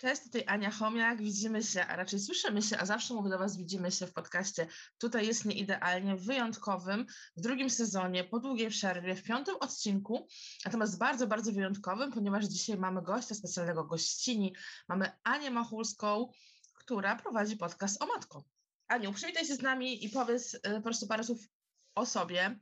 Cześć, tutaj Ania Chomiak. Widzimy się, a raczej słyszymy się, a zawsze mówię do Was, widzimy się w podcaście. Tutaj jest nieidealnie, wyjątkowym, w drugim sezonie, po długiej przerwie, w piątym odcinku, natomiast bardzo, bardzo wyjątkowym, ponieważ dzisiaj mamy gościa specjalnego, gościni. Mamy Anię Machulską, która prowadzi podcast o matką. Aniu, przywitaj się z nami i powiedz y, po prostu parę słów o sobie.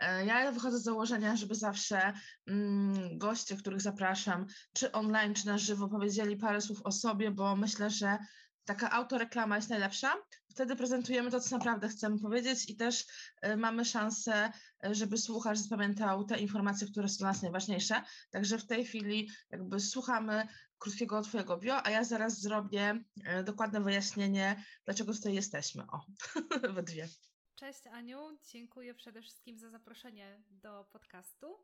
E, ja wychodzę z założenia, żeby zawsze mm, goście, których zapraszam, czy online, czy na żywo, powiedzieli parę słów o sobie, bo myślę, że taka autoreklama jest najlepsza. Wtedy prezentujemy to, co naprawdę chcemy powiedzieć i też y, mamy szansę, y, żeby słuchacz zapamiętał te informacje, które są dla nas najważniejsze. Także w tej chwili jakby słuchamy krótkiego Twojego bio, a ja zaraz zrobię dokładne wyjaśnienie, dlaczego tutaj jesteśmy. O, we dwie. Cześć Aniu, dziękuję przede wszystkim za zaproszenie do podcastu.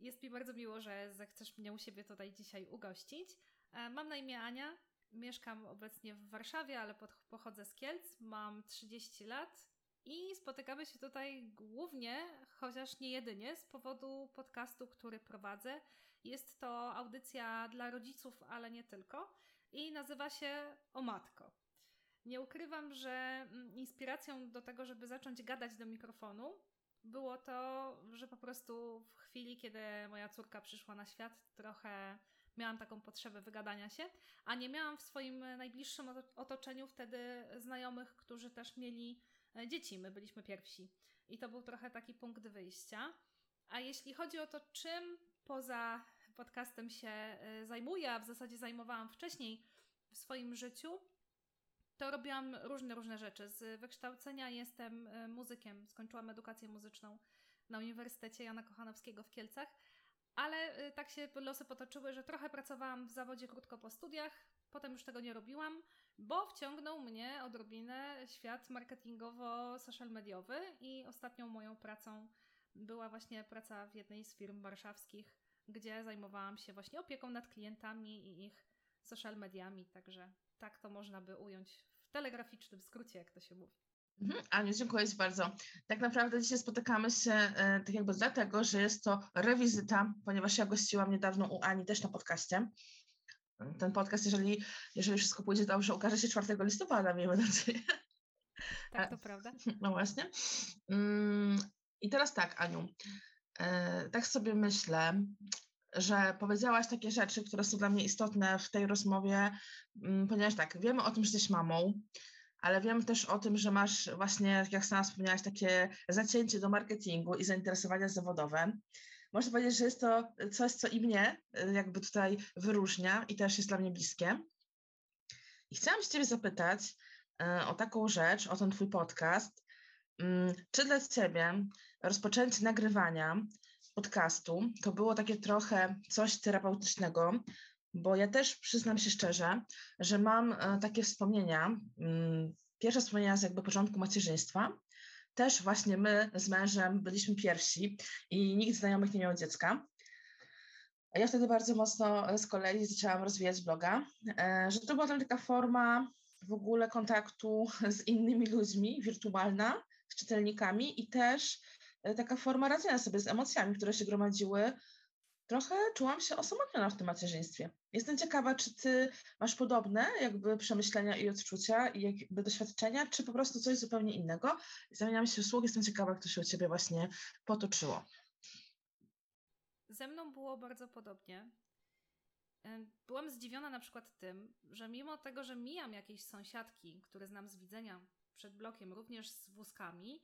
Jest mi bardzo miło, że zechcesz mnie u siebie tutaj dzisiaj ugościć. E, mam na imię Ania, mieszkam obecnie w Warszawie, ale pochodzę z Kielc, mam 30 lat i spotykamy się tutaj głównie, chociaż nie jedynie, z powodu podcastu, który prowadzę. Jest to audycja dla rodziców, ale nie tylko i nazywa się O Matko. Nie ukrywam, że mm, inspiracją do tego, żeby zacząć gadać do mikrofonu, było to, że po prostu w chwili, kiedy moja córka przyszła na świat, trochę miałam taką potrzebę wygadania się, a nie miałam w swoim najbliższym otoczeniu wtedy znajomych, którzy też mieli e, dzieci. My byliśmy pierwsi. I to był trochę taki punkt wyjścia. A jeśli chodzi o to, czym poza podcastem się e, zajmuję, a w zasadzie zajmowałam wcześniej w swoim życiu, to robiłam różne, różne rzeczy. Z wykształcenia jestem e, muzykiem, skończyłam edukację muzyczną na Uniwersytecie Jana Kochanowskiego w Kielcach, ale e, tak się losy potoczyły, że trochę pracowałam w zawodzie krótko po studiach, potem już tego nie robiłam, bo wciągnął mnie odrobinę świat marketingowo-social mediowy i ostatnią moją pracą była właśnie praca w jednej z firm warszawskich, gdzie zajmowałam się właśnie opieką nad klientami i ich social mediami, także tak to można by ująć w telegraficznym skrócie, jak to się mówi. Mhm, Aniu, dziękuję Ci bardzo. Tak naprawdę dzisiaj spotykamy się e, tak jakby dlatego, że jest to rewizyta, ponieważ ja gościłam niedawno u Ani też na podcaście. Ten podcast, jeżeli, jeżeli wszystko pójdzie dobrze, ukaże się 4 listopada, miejmy nadzieję. Tak, to prawda. No właśnie. Mm, I teraz tak, Aniu. E, tak sobie myślę, że powiedziałaś takie rzeczy, które są dla mnie istotne w tej rozmowie, mm, ponieważ tak, wiemy o tym, że jesteś mamą, ale wiem też o tym, że masz właśnie, jak sama wspomniałaś, takie zacięcie do marketingu i zainteresowania zawodowe. Można powiedzieć, że jest to coś, co i mnie y, jakby tutaj wyróżnia i też jest dla mnie bliskie. I chciałam się Ciebie zapytać y, o taką rzecz, o ten Twój podcast. Mm, czy dla Ciebie rozpoczęcie nagrywania podcastu to było takie trochę coś terapeutycznego, bo ja też przyznam się szczerze, że mam e, takie wspomnienia, mm, pierwsze wspomnienia z jakby początku macierzyństwa. Też właśnie my z mężem byliśmy pierwsi i nikt znajomych nie miał dziecka. Ja wtedy bardzo mocno z kolei zaczęłam rozwijać bloga, e, że to była tam taka forma w ogóle kontaktu z innymi ludźmi, wirtualna, z czytelnikami i też taka forma radzenia sobie z emocjami, które się gromadziły. Trochę czułam się osamotniona w tym macierzyństwie. Jestem ciekawa, czy ty masz podobne jakby przemyślenia i odczucia i jakby doświadczenia, czy po prostu coś zupełnie innego. Zamieniam się w słuch, jestem ciekawa, jak to się u ciebie właśnie potoczyło. Ze mną było bardzo podobnie. E, byłam zdziwiona na przykład tym, że mimo tego, że mijam jakieś sąsiadki, które znam z widzenia przed blokiem, również z wózkami,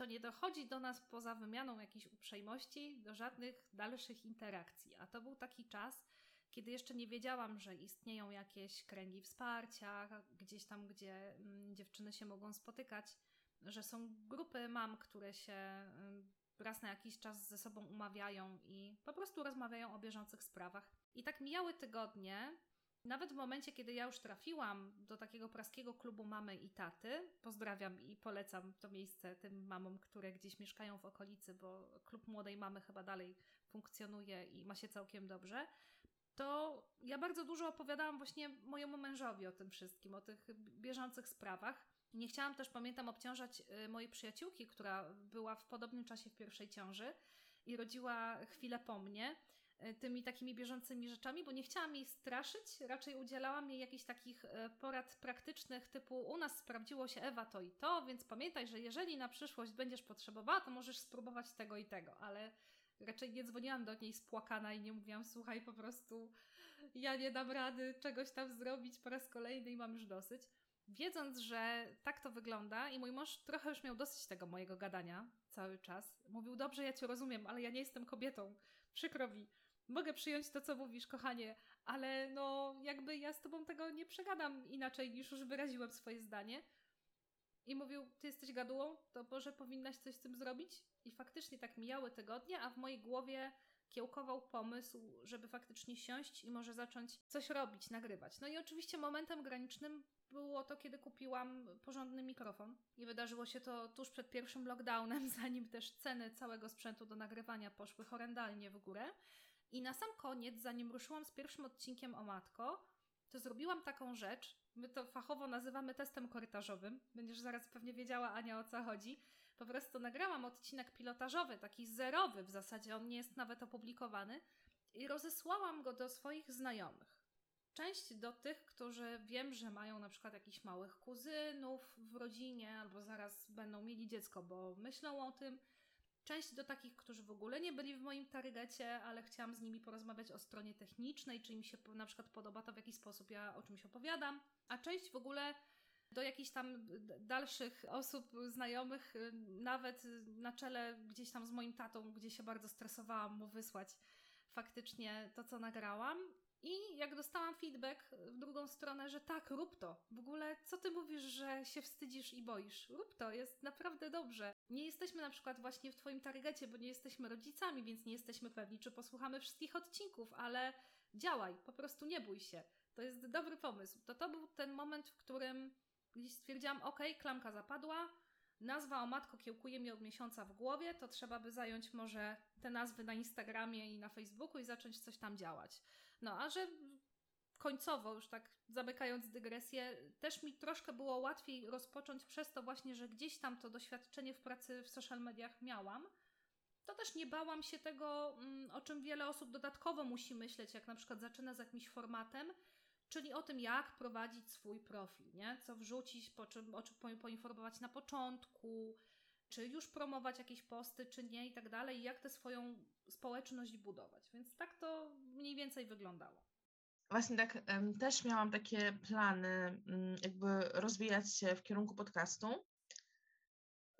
to nie dochodzi do nas poza wymianą jakiejś uprzejmości do żadnych dalszych interakcji. A to był taki czas, kiedy jeszcze nie wiedziałam, że istnieją jakieś kręgi wsparcia, gdzieś tam, gdzie mm, dziewczyny się mogą spotykać, że są grupy mam, które się mm, raz na jakiś czas ze sobą umawiają i po prostu rozmawiają o bieżących sprawach. I tak mijały tygodnie, nawet w momencie, kiedy ja już trafiłam do takiego praskiego klubu mamy i taty, pozdrawiam i polecam to miejsce tym mamom, które gdzieś mieszkają w okolicy, bo klub młodej mamy chyba dalej funkcjonuje i ma się całkiem dobrze, to ja bardzo dużo opowiadałam właśnie mojemu mężowi o tym wszystkim, o tych bieżących sprawach. Nie chciałam też, pamiętam, obciążać y, mojej przyjaciółki, która była w podobnym czasie w pierwszej ciąży i rodziła chwilę po mnie tymi takimi bieżącymi rzeczami, bo nie chciałam jej straszyć, raczej udzielałam jej jakichś takich e, porad praktycznych typu u nas sprawdziło się Ewa to i to, więc pamiętaj, że jeżeli na przyszłość będziesz potrzebowała, to możesz spróbować tego i tego, ale raczej nie dzwoniłam do niej spłakana i nie mówiłam, słuchaj, po prostu ja nie dam rady czegoś tam zrobić po raz kolejny i mam już dosyć. Wiedząc, że tak to wygląda i mój mąż trochę już miał dosyć tego mojego gadania cały czas, mówił, dobrze, ja cię rozumiem, ale ja nie jestem kobietą, przykro mi. Mogę przyjąć to, co mówisz, kochanie, ale no jakby ja z tobą tego nie przegadam inaczej niż już wyraziłem swoje zdanie. I mówił, ty jesteś gadułą, to może powinnaś coś z tym zrobić? I faktycznie tak mijały tygodnie, a w mojej głowie kiełkował pomysł, żeby faktycznie siąść i może zacząć coś robić, nagrywać. No i oczywiście momentem granicznym było to, kiedy kupiłam porządny mikrofon. I wydarzyło się to tuż przed pierwszym lockdownem, zanim też ceny całego sprzętu do nagrywania poszły horrendalnie w górę. I na sam koniec, zanim ruszyłam z pierwszym odcinkiem o matko, to zrobiłam taką rzecz. My to fachowo nazywamy testem korytarzowym. Będziesz zaraz pewnie wiedziała, Ania, o co chodzi. Po prostu nagrałam odcinek pilotażowy, taki zerowy w zasadzie, on nie jest nawet opublikowany, i rozesłałam go do swoich znajomych. Część do tych, którzy wiem, że mają na przykład jakichś małych kuzynów w rodzinie, albo zaraz będą mieli dziecko, bo myślą o tym. Część do takich, którzy w ogóle nie byli w moim targecie, ale chciałam z nimi porozmawiać o stronie technicznej, czy im się na przykład podoba to, w jaki sposób ja o czymś opowiadam. A część w ogóle do jakichś tam dalszych osób, znajomych, nawet na czele gdzieś tam z moim tatą, gdzie się bardzo stresowałam mu wysłać faktycznie to, co nagrałam. I jak dostałam feedback w drugą stronę, że tak, rób to. W ogóle, co ty mówisz, że się wstydzisz i boisz? Rób to, jest naprawdę dobrze. Nie jesteśmy na przykład właśnie w Twoim targecie, bo nie jesteśmy rodzicami, więc nie jesteśmy pewni, czy posłuchamy wszystkich odcinków, ale działaj, po prostu nie bój się. To jest dobry pomysł. To to był ten moment, w którym gdzieś stwierdziłam, ok, klamka zapadła, nazwa o matko kiełkuje mi od miesiąca w głowie, to trzeba by zająć może te nazwy na Instagramie i na Facebooku i zacząć coś tam działać. No, a że końcowo, już tak zamykając dygresję, też mi troszkę było łatwiej rozpocząć przez to właśnie, że gdzieś tam to doświadczenie w pracy w social mediach miałam, to też nie bałam się tego, mm, o czym wiele osób dodatkowo musi myśleć, jak na przykład zaczyna z jakimś formatem, czyli o tym, jak prowadzić swój profil, nie? co wrzucić, po czym, o czym poinformować na początku, czy już promować jakieś posty, czy nie i tak dalej, jak tę swoją społeczność budować. Więc tak to mniej więcej wyglądało. Właśnie tak, też miałam takie plany, mm, jakby rozwijać się w kierunku podcastu.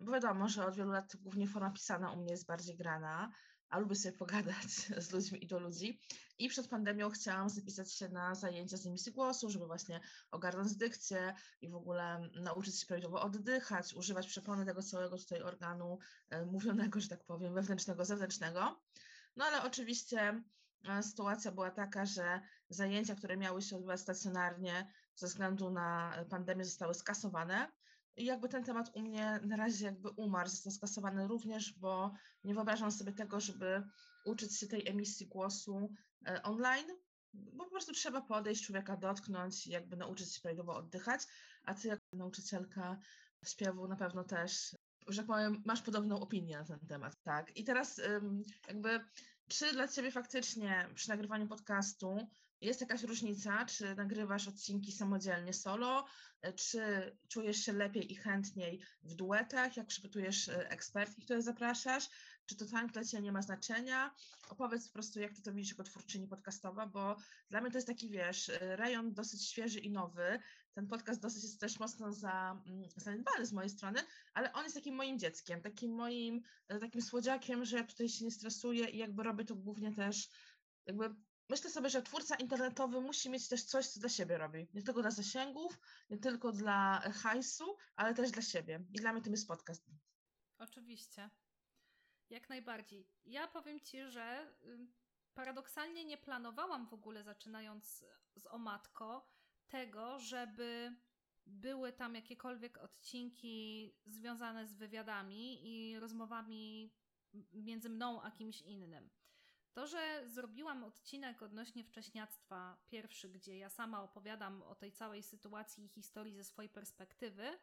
Bo wiadomo, że od wielu lat głównie forma pisana u mnie jest bardziej grana, a lubię sobie pogadać z ludźmi i do ludzi. I przed pandemią chciałam zapisać się na zajęcia z emisji głosu, żeby właśnie ogarnąć dykcję i w ogóle nauczyć się prawidłowo oddychać, używać przepony tego całego tutaj organu e, mówionego, że tak powiem, wewnętrznego, zewnętrznego. No ale oczywiście e, sytuacja była taka, że zajęcia, które miały się odbywać stacjonarnie ze względu na pandemię zostały skasowane. I jakby ten temat u mnie na razie jakby umarł, został skasowany również, bo nie wyobrażam sobie tego, żeby uczyć się tej emisji głosu e, online, bo po prostu trzeba podejść, człowieka dotknąć i jakby nauczyć się prawidłowo oddychać, a ty jako nauczycielka śpiewu na pewno też, że tak powiem, masz podobną opinię na ten temat, tak? I teraz jakby czy dla ciebie faktycznie przy nagrywaniu podcastu jest jakaś różnica, czy nagrywasz odcinki samodzielnie solo, e, czy czujesz się lepiej i chętniej w duetach, jak przygotujesz e, ekspertki, które zapraszasz, czy to tam dla Ciebie nie ma znaczenia? Opowiedz po prostu, jak Ty to widzisz jako twórczyni podcastowa, bo dla mnie to jest taki, wiesz, e, rejon dosyć świeży i nowy. Ten podcast dosyć jest też mocno za, mm, zaniedbany z mojej strony, ale on jest takim moim dzieckiem, takim moim, takim słodziakiem, że ja tutaj się nie stresuję i jakby robię to głównie też jakby myślę sobie, że twórca internetowy musi mieć też coś, co dla siebie robi. Nie tylko dla zasięgów, nie tylko dla hajsu, ale też dla siebie. I dla mnie tym jest podcast. Oczywiście. Jak najbardziej. Ja powiem Ci, że paradoksalnie nie planowałam w ogóle, zaczynając z O Matko, tego, żeby były tam jakiekolwiek odcinki związane z wywiadami i rozmowami między mną a kimś innym. To, że zrobiłam odcinek odnośnie wcześniactwa pierwszy, gdzie ja sama opowiadam o tej całej sytuacji i historii ze swojej perspektywy,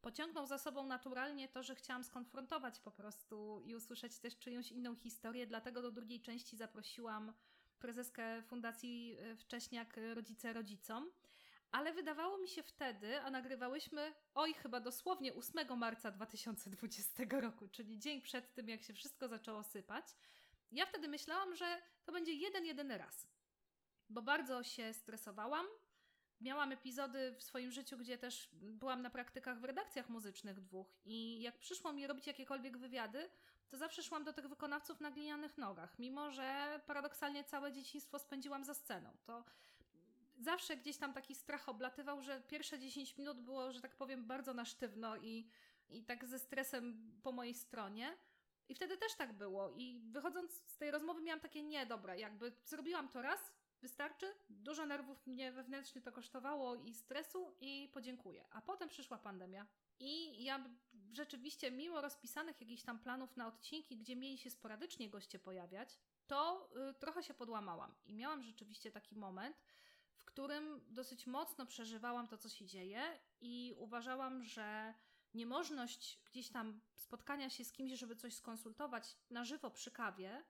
pociągnął za sobą naturalnie to, że chciałam skonfrontować po prostu i usłyszeć też czyjąś inną historię, dlatego do drugiej części zaprosiłam prezeskę Fundacji e, Wcześniak Rodzice Rodzicom. Ale wydawało mi się wtedy, a nagrywałyśmy, oj, chyba dosłownie 8 marca 2020 roku, czyli dzień przed tym, jak się wszystko zaczęło sypać. Ja wtedy myślałam, że to będzie jeden, jeden raz, bo bardzo się stresowałam, miałam epizody w swoim życiu, gdzie też byłam na praktykach w redakcjach muzycznych dwóch i jak przyszło mi robić jakiekolwiek wywiady, to zawsze szłam do tych wykonawców na glinianych nogach, mimo że paradoksalnie całe dzieciństwo spędziłam za sceną. To zawsze gdzieś tam taki strach oblatywał, że pierwsze 10 minut było, że tak powiem, bardzo na sztywno i, i tak ze stresem po mojej stronie. I wtedy też tak było. I wychodząc z tej rozmowy miałam takie, nie, dobra, jakby zrobiłam to raz, Wystarczy? Dużo nerwów mnie wewnętrznie to kosztowało i stresu i podziękuję. A potem przyszła pandemia. I ja rzeczywiście, mimo rozpisanych jakichś tam planów na odcinki, gdzie mieli się sporadycznie goście pojawiać, to y, trochę się podłamałam. I miałam rzeczywiście taki moment, w którym dosyć mocno przeżywałam to, co się dzieje, i uważałam, że niemożność gdzieś tam spotkania się z kimś, żeby coś skonsultować na żywo przy kawie,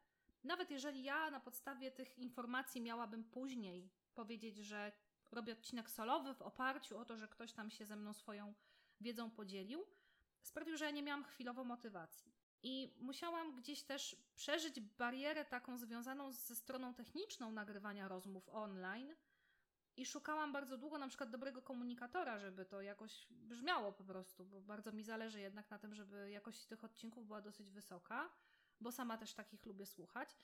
nawet jeżeli ja na podstawie tych informacji miałabym później powiedzieć, że robię odcinek solowy w oparciu o to, że ktoś tam się ze mną swoją wiedzą podzielił, sprawił, że ja nie miałam chwilowo motywacji. I musiałam gdzieś też przeżyć barierę taką związaną ze stroną techniczną nagrywania rozmów online. I szukałam bardzo długo na przykład dobrego komunikatora, żeby to jakoś brzmiało po prostu, bo bardzo mi zależy jednak na tym, żeby jakość tych odcinków była dosyć wysoka bo sama też takich lubię słuchać.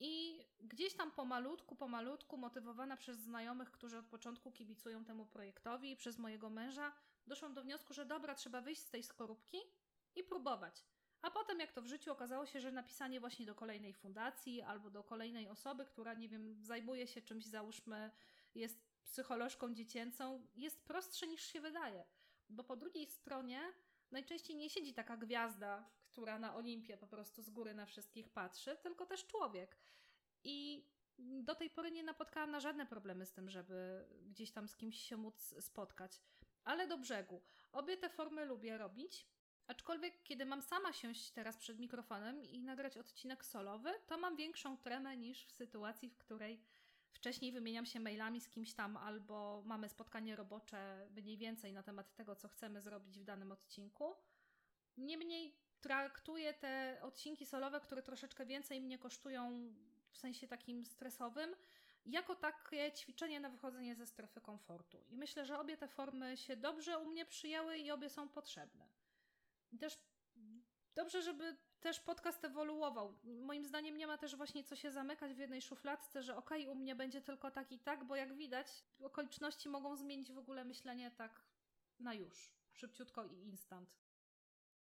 I gdzieś tam pomalutku, pomalutku, motywowana przez znajomych, którzy od początku kibicują temu projektowi i przez mojego męża, doszłam do wniosku, że dobra, trzeba wyjść z tej skorupki i próbować. A potem, jak to w życiu, okazało się, że napisanie właśnie do kolejnej fundacji albo do kolejnej osoby, która, nie wiem, zajmuje się czymś, załóżmy, jest psycholożką dziecięcą, jest prostsze niż się wydaje. Bo po drugiej stronie najczęściej nie siedzi taka gwiazda, która na Olimpie po prostu z góry na wszystkich patrzy, tylko też człowiek. I do tej pory nie napotkałam na żadne problemy z tym, żeby gdzieś tam z kimś się móc spotkać. Ale do brzegu. Obie te formy lubię robić. Aczkolwiek, kiedy mam sama siąść teraz przed mikrofonem i nagrać odcinek solowy, to mam większą tremę niż w sytuacji, w której wcześniej wymieniam się mailami z kimś tam albo mamy spotkanie robocze mniej więcej na temat tego, co chcemy zrobić w danym odcinku. Niemniej traktuję te odcinki solowe, które troszeczkę więcej mnie kosztują w sensie takim stresowym, jako takie ćwiczenie na wychodzenie ze strefy komfortu. I myślę, że obie te formy się dobrze u mnie przyjęły i obie są potrzebne. I też dobrze, żeby też podcast ewoluował. Moim zdaniem nie ma też właśnie co się zamykać w jednej szufladce, że okej, okay, u mnie będzie tylko tak i tak, bo jak widać, okoliczności mogą zmienić w ogóle myślenie tak na już, szybciutko i instant.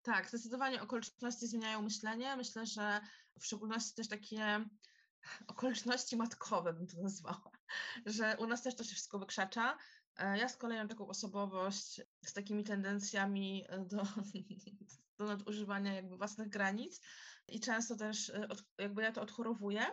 Tak, zdecydowanie okoliczności zmieniają myślenie. Myślę, że w szczególności też takie okoliczności matkowe bym to nazwała, że u nas też to się wszystko wykrzacza. E, ja z kolei mam taką osobowość z takimi tendencjami do, do nadużywania jakby własnych granic i często też e, od, jakby ja to odchorowuję.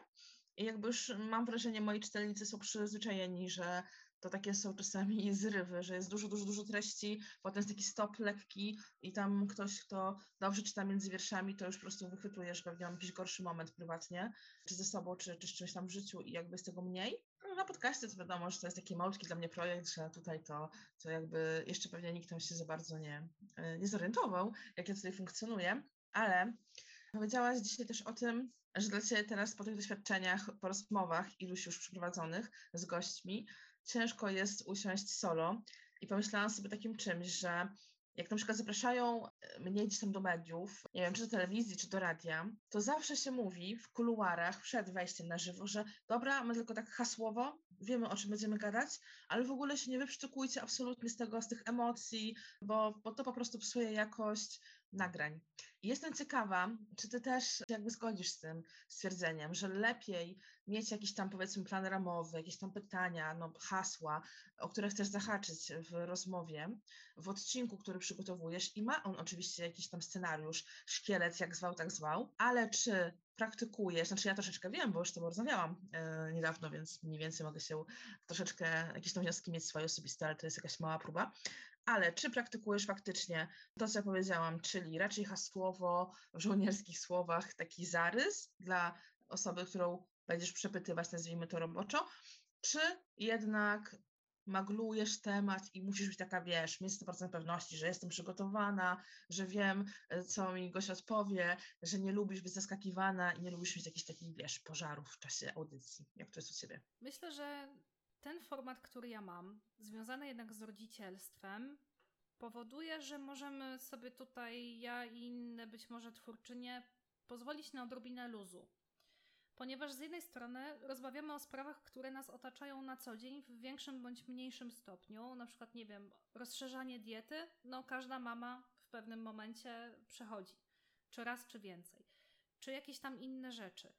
I jakby już mam wrażenie, moi czytelnicy są przyzwyczajeni, że to takie są czasami zrywy, że jest dużo, dużo, dużo treści, potem jest taki stop lekki i tam ktoś, kto dobrze czyta między wierszami, to już po prostu wychwytuje, że pewnie mam jakiś gorszy moment prywatnie, czy ze sobą, czy, czy z czymś tam w życiu i jakby jest tego mniej. Na podcaście to wiadomo, że to jest taki malutki dla mnie projekt, że tutaj to, to jakby jeszcze pewnie nikt tam się za bardzo nie, e, nie zorientował, jak ja tutaj funkcjonuję, ale powiedziałaś dzisiaj też o tym, że dla Ciebie teraz po tych doświadczeniach, po rozmowach iluś już przeprowadzonych z gośćmi, ciężko jest usiąść solo. I pomyślałam sobie takim czymś, że jak na przykład zapraszają mnie gdzieś tam do mediów, nie wiem, czy do telewizji, czy do radia, to zawsze się mówi w kuluarach przed wejściem na żywo, że dobra, my tylko tak hasłowo, wiemy o czym będziemy gadać, ale w ogóle się nie wyprzczykujcie absolutnie z tego, z tych emocji, bo, bo to po prostu psuje jakość nagrań. Jestem ciekawa, czy ty też jakby zgodzisz z tym stwierdzeniem, że lepiej mieć jakiś tam powiedzmy plan ramowy, jakieś tam pytania, no, hasła, o które chcesz zahaczyć w rozmowie, w odcinku, który przygotowujesz i ma on oczywiście jakiś tam scenariusz, szkielet, jak zwał, tak zwał, ale czy praktykujesz, znaczy ja troszeczkę wiem, bo już z rozmawiałam e, niedawno, więc mniej więcej mogę się troszeczkę, jakieś tam wnioski mieć swoje osobiste, ale to jest jakaś mała próba, Ale czy praktykujesz faktycznie to, co ja powiedziałam, czyli raczej hasłowo, w żołnierskich słowach, taki zarys dla osoby, którą będziesz przepytywać, nazwijmy to roboczo, czy jednak maglujesz temat i musisz być taka, wiesz, mieć 100% pewności, że jestem przygotowana, że wiem, e, co mi gość odpowie, że nie lubisz być zaskakiwana i nie lubisz mieć jakichś takich, wiesz, pożarów w czasie audycji. Jak to jest u Ciebie? Myślę, że ten format, który ja mam, związany jednak z rodzicielstwem, powoduje, że możemy sobie tutaj, ja i inne być może twórczynie, pozwolić na odrobinę luzu ponieważ z jednej strony rozmawiamy o sprawach, które nas otaczają na co dzień w większym bądź mniejszym stopniu, na przykład, nie wiem, rozszerzanie diety, no każda mama w pewnym momencie przechodzi, czy raz, czy więcej, czy jakieś tam inne rzeczy.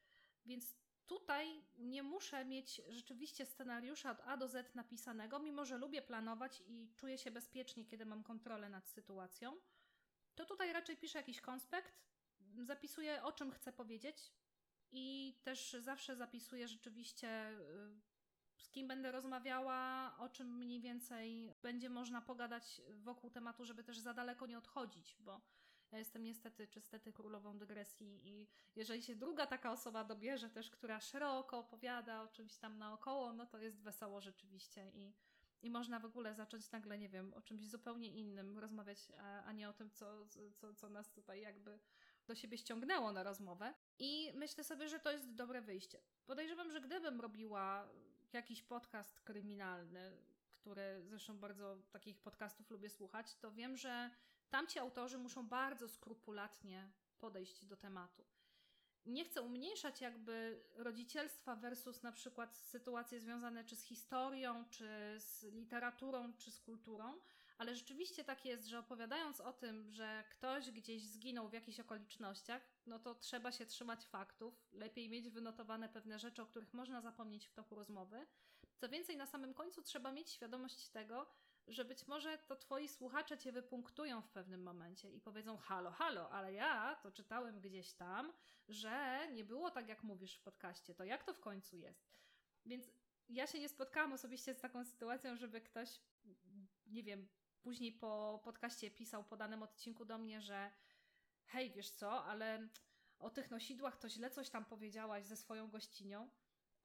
Więc tutaj nie muszę mieć rzeczywiście scenariusza od A do Z napisanego, mimo że lubię planować i czuję się bezpiecznie, kiedy mam kontrolę nad sytuacją. To tutaj raczej piszę jakiś konspekt, zapisuję o czym chcę powiedzieć, i też zawsze zapisuję rzeczywiście, y, z kim będę rozmawiała, o czym mniej więcej będzie można pogadać wokół tematu, żeby też za daleko nie odchodzić, bo ja jestem niestety czy stety królową dygresji i jeżeli się druga taka osoba dobierze też, która szeroko opowiada o czymś tam naokoło, no to jest wesoło rzeczywiście i, i można w ogóle zacząć nagle, nie wiem, o czymś zupełnie innym rozmawiać, a, a nie o tym, co, co, co nas tutaj jakby do siebie ściągnęło na rozmowę. I myślę sobie, że to jest dobre wyjście. Podejrzewam, że gdybym robiła jakiś podcast kryminalny, który zresztą bardzo takich podcastów lubię słuchać, to wiem, że tamci autorzy muszą bardzo skrupulatnie podejść do tematu. Nie chcę umniejszać jakby rodzicielstwa versus na przykład sytuacje związane czy z historią, czy z literaturą, czy z kulturą, ale rzeczywiście tak jest, że opowiadając o tym, że ktoś gdzieś zginął w jakichś okolicznościach, no to trzeba się trzymać faktów, lepiej mieć wynotowane pewne rzeczy, o których można zapomnieć w toku rozmowy. Co więcej, na samym końcu trzeba mieć świadomość tego, że być może to twoi słuchacze cię wypunktują w pewnym momencie i powiedzą: Halo, halo, ale ja to czytałem gdzieś tam, że nie było tak, jak mówisz w podcaście. To jak to w końcu jest? Więc ja się nie spotkałam osobiście z taką sytuacją, żeby ktoś, nie wiem, później po podcaście pisał po danym odcinku do mnie, że hej, wiesz co, ale o tych nosidłach to źle coś tam powiedziałaś ze swoją gościnią,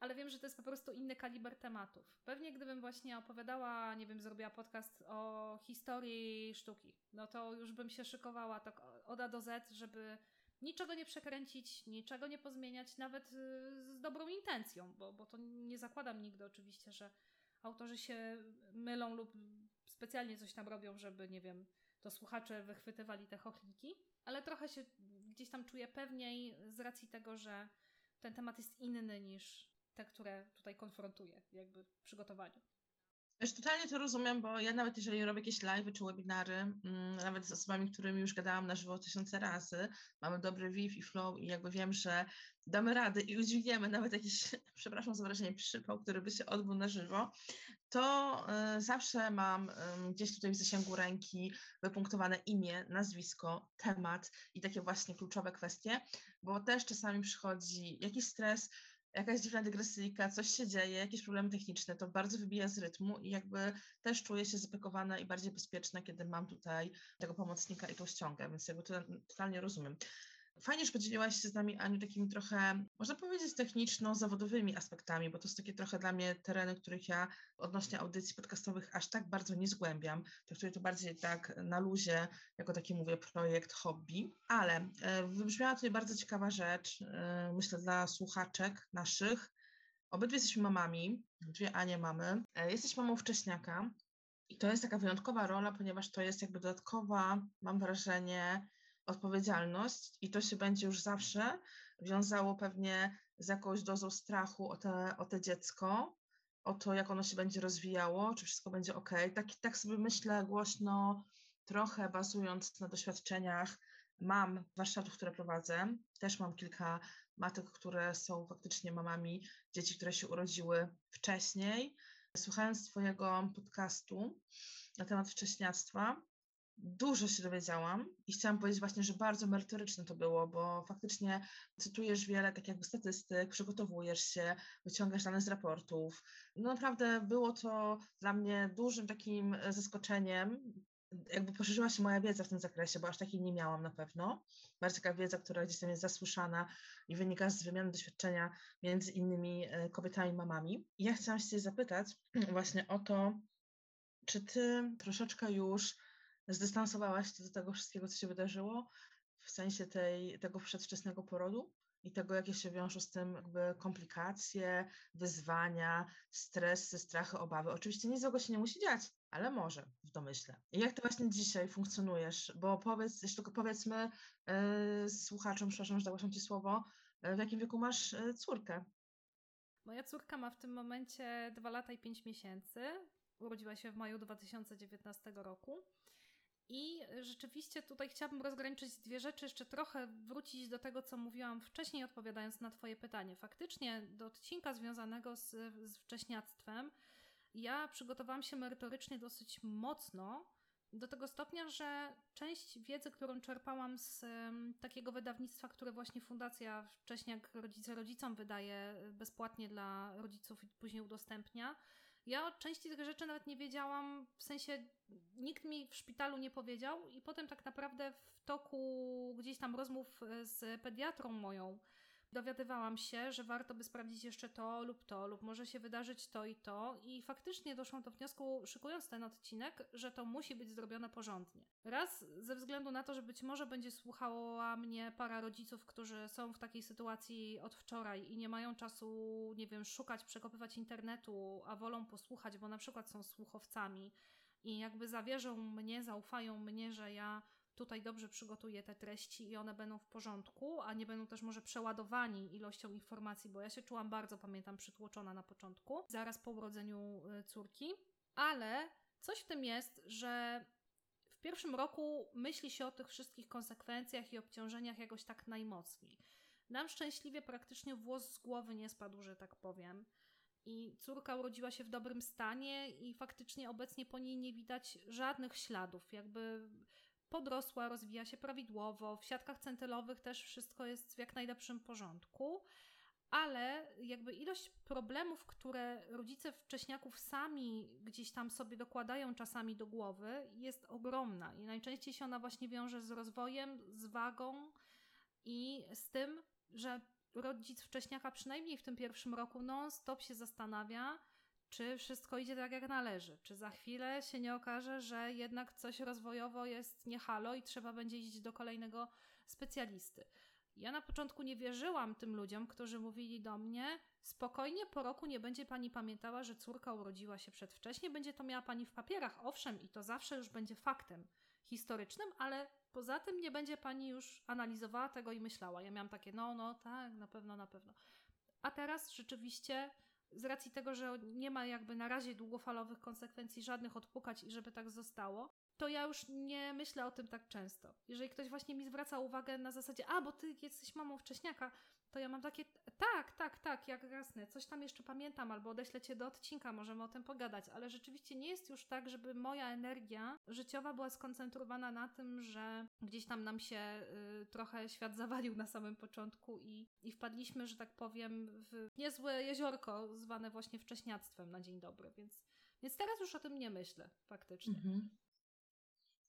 ale wiem, że to jest po prostu inny kaliber tematów. Pewnie gdybym właśnie opowiadała, nie wiem, zrobiła podcast o historii sztuki, no to już bym się szykowała tak od A do Z, żeby niczego nie przekręcić, niczego nie pozmieniać, nawet y, z dobrą intencją, bo, bo to nie zakładam nigdy oczywiście, że autorzy się mylą lub specjalnie coś tam robią, żeby, nie wiem, to słuchacze wychwytywali te chochliki, ale trochę się gdzieś tam czuję pewniej z racji tego, że ten temat jest inny niż te, które tutaj konfrontuję jakby w przygotowaniu. Wiesz, totalnie to rozumiem, bo ja nawet jeżeli robię jakieś live czy webinary, mm, nawet z osobami, którymi już gadałam na żywo tysiące razy, mamy dobry VIV i flow i jakby wiem, że damy rady i udźwigniemy nawet jakiś, przepraszam za wrażenie, przypał, który by się odbył na żywo, to y, zawsze mam y, gdzieś tutaj w zasięgu ręki wypunktowane imię, nazwisko, temat i takie właśnie kluczowe kwestie, bo też czasami przychodzi jakiś stres, jakaś dziwna dygresyjka, coś się dzieje, jakieś problemy techniczne, to bardzo wybija z rytmu i jakby też czuję się zapakowana i bardziej bezpieczna, kiedy mam tutaj tego pomocnika i tą ściągę, więc jakby to totalnie rozumiem. Fajnie, że podzieliłaś się z nami, Aniu, takimi trochę, można powiedzieć, techniczno-zawodowymi aspektami, bo to są takie trochę dla mnie tereny, których ja odnośnie audycji podcastowych aż tak bardzo nie zgłębiam. Traktuję to bardziej tak na luzie, jako taki, mówię, projekt, hobby. Ale e, wybrzmiała tutaj bardzo ciekawa rzecz, e, myślę, dla słuchaczek naszych. Obydwie jesteśmy mamami, dwie Anie mamy. E, jesteś mamą wcześniaka i to jest taka wyjątkowa rola, ponieważ to jest jakby dodatkowa, mam wrażenie, odpowiedzialność i to się będzie już zawsze wiązało pewnie z jakąś dozą strachu o te, o te dziecko, o to, jak ono się będzie rozwijało, czy wszystko będzie ok. Tak, tak sobie myślę głośno, trochę bazując na doświadczeniach mam warsztatów, które prowadzę. Też mam kilka matek, które są faktycznie mamami dzieci, które się urodziły wcześniej. Słuchając Twojego podcastu na temat wcześniactwa, dużo się dowiedziałam i chciałam powiedzieć właśnie, że bardzo merytoryczne to było, bo faktycznie cytujesz wiele tak jakby statystyk, przygotowujesz się, wyciągasz dane z raportów. No naprawdę było to dla mnie dużym takim zaskoczeniem, jakby poszerzyła się moja wiedza w tym zakresie, bo aż takiej nie miałam na pewno. Bardzo taka wiedza, która gdzieś tam jest zasłyszana i wynika z wymiany doświadczenia między innymi e, kobietami, mamami. I ja chciałam się zapytać właśnie o to, czy ty troszeczkę już zdystansowałaś się do tego wszystkiego, co się wydarzyło, w sensie tej, tego przedwczesnego porodu? i tego, jakie się wiążą z tym jakby komplikacje, wyzwania, stresy, strachy, obawy. Oczywiście nic złego się nie musi dziać, ale może w domyśle. I jak ty właśnie dzisiaj funkcjonujesz? Bo powiedz, jeszcze tylko powiedzmy yy, słuchaczom, przepraszam, że zagłaszam ci słowo, yy, w jakim wieku masz yy, córkę? Moja córka ma w tym momencie 2 lata i 5 miesięcy. Urodziła się w maju 2019 roku. I rzeczywiście tutaj chciałabym rozgraniczyć dwie rzeczy, jeszcze trochę wrócić do tego, co mówiłam wcześniej, odpowiadając na Twoje pytanie. Faktycznie do odcinka związanego z, z wcześniactwem, ja przygotowałam się merytorycznie dosyć mocno, do tego stopnia, że część wiedzy, którą czerpałam z um, takiego wydawnictwa, które właśnie Fundacja Wcześniak Rodzice Rodzicom wydaje bezpłatnie dla rodziców i później udostępnia, ja o części tych rzeczy nawet nie wiedziałam, w sensie nikt mi w szpitalu nie powiedział, i potem tak naprawdę w toku gdzieś tam rozmów e, z pediatrą moją dowiadywałam się, że warto by sprawdzić jeszcze to lub to, lub może się wydarzyć to i to, i faktycznie doszłam do wniosku, szykując ten odcinek, że to musi być zrobione porządnie. Raz ze względu na to, że być może będzie słuchała mnie para rodziców, którzy są w takiej sytuacji od wczoraj i nie mają czasu, nie wiem, szukać, przekopywać internetu, a wolą posłuchać, bo na przykład są słuchowcami i jakby zawierzą mnie, zaufają mnie, że ja tutaj dobrze przygotuję te treści i one będą w porządku, a nie będą też może przeładowani ilością informacji, bo ja się czułam bardzo, pamiętam, przytłoczona na początku, zaraz po urodzeniu y, córki, ale coś w tym jest, że w pierwszym roku myśli się o tych wszystkich konsekwencjach i obciążeniach jakoś tak najmocniej. Nam szczęśliwie praktycznie włos z głowy nie spadł, że tak powiem. I córka urodziła się w dobrym stanie, i faktycznie obecnie po niej nie widać żadnych śladów. Jakby podrosła, rozwija się prawidłowo, w siatkach centylowych też wszystko jest w jak najlepszym porządku, ale jakby ilość problemów, które rodzice wcześniaków sami gdzieś tam sobie dokładają czasami do głowy, jest ogromna i najczęściej się ona właśnie wiąże z rozwojem, z wagą i z tym, że rodzic wcześniaka przynajmniej w tym pierwszym roku non-stop się zastanawia, czy wszystko idzie tak jak należy, czy za chwilę się nie okaże, że jednak coś rozwojowo jest nie halo i trzeba będzie iść do kolejnego specjalisty. Ja na początku nie wierzyłam tym ludziom, którzy mówili do mnie: spokojnie, po roku nie będzie pani pamiętała, że córka urodziła się przedwcześnie, będzie to miała pani w papierach, owszem, i to zawsze już będzie faktem historycznym, ale poza tym nie będzie pani już analizowała tego i myślała. Ja miałam takie: no, no, tak, na pewno, na pewno. A teraz rzeczywiście z racji tego, że nie ma jakby na razie długofalowych konsekwencji żadnych odpukać i żeby tak zostało, to ja już nie myślę o tym tak często. Jeżeli ktoś właśnie mi zwraca uwagę na zasadzie, a bo ty jesteś mamą wcześniaka, to ja mam takie, tak, tak, tak, jak jasne, coś tam jeszcze pamiętam, albo odeślę cię do odcinka, możemy o tym pogadać, ale rzeczywiście nie jest już tak, żeby moja energia życiowa była skoncentrowana na tym, że gdzieś tam nam się y, trochę świat zawalił na samym początku i, i wpadliśmy, że tak powiem, w niezłe jeziorko zwane właśnie wcześniactwem na dzień dobry, więc, więc teraz już o tym nie myślę faktycznie. Mhm.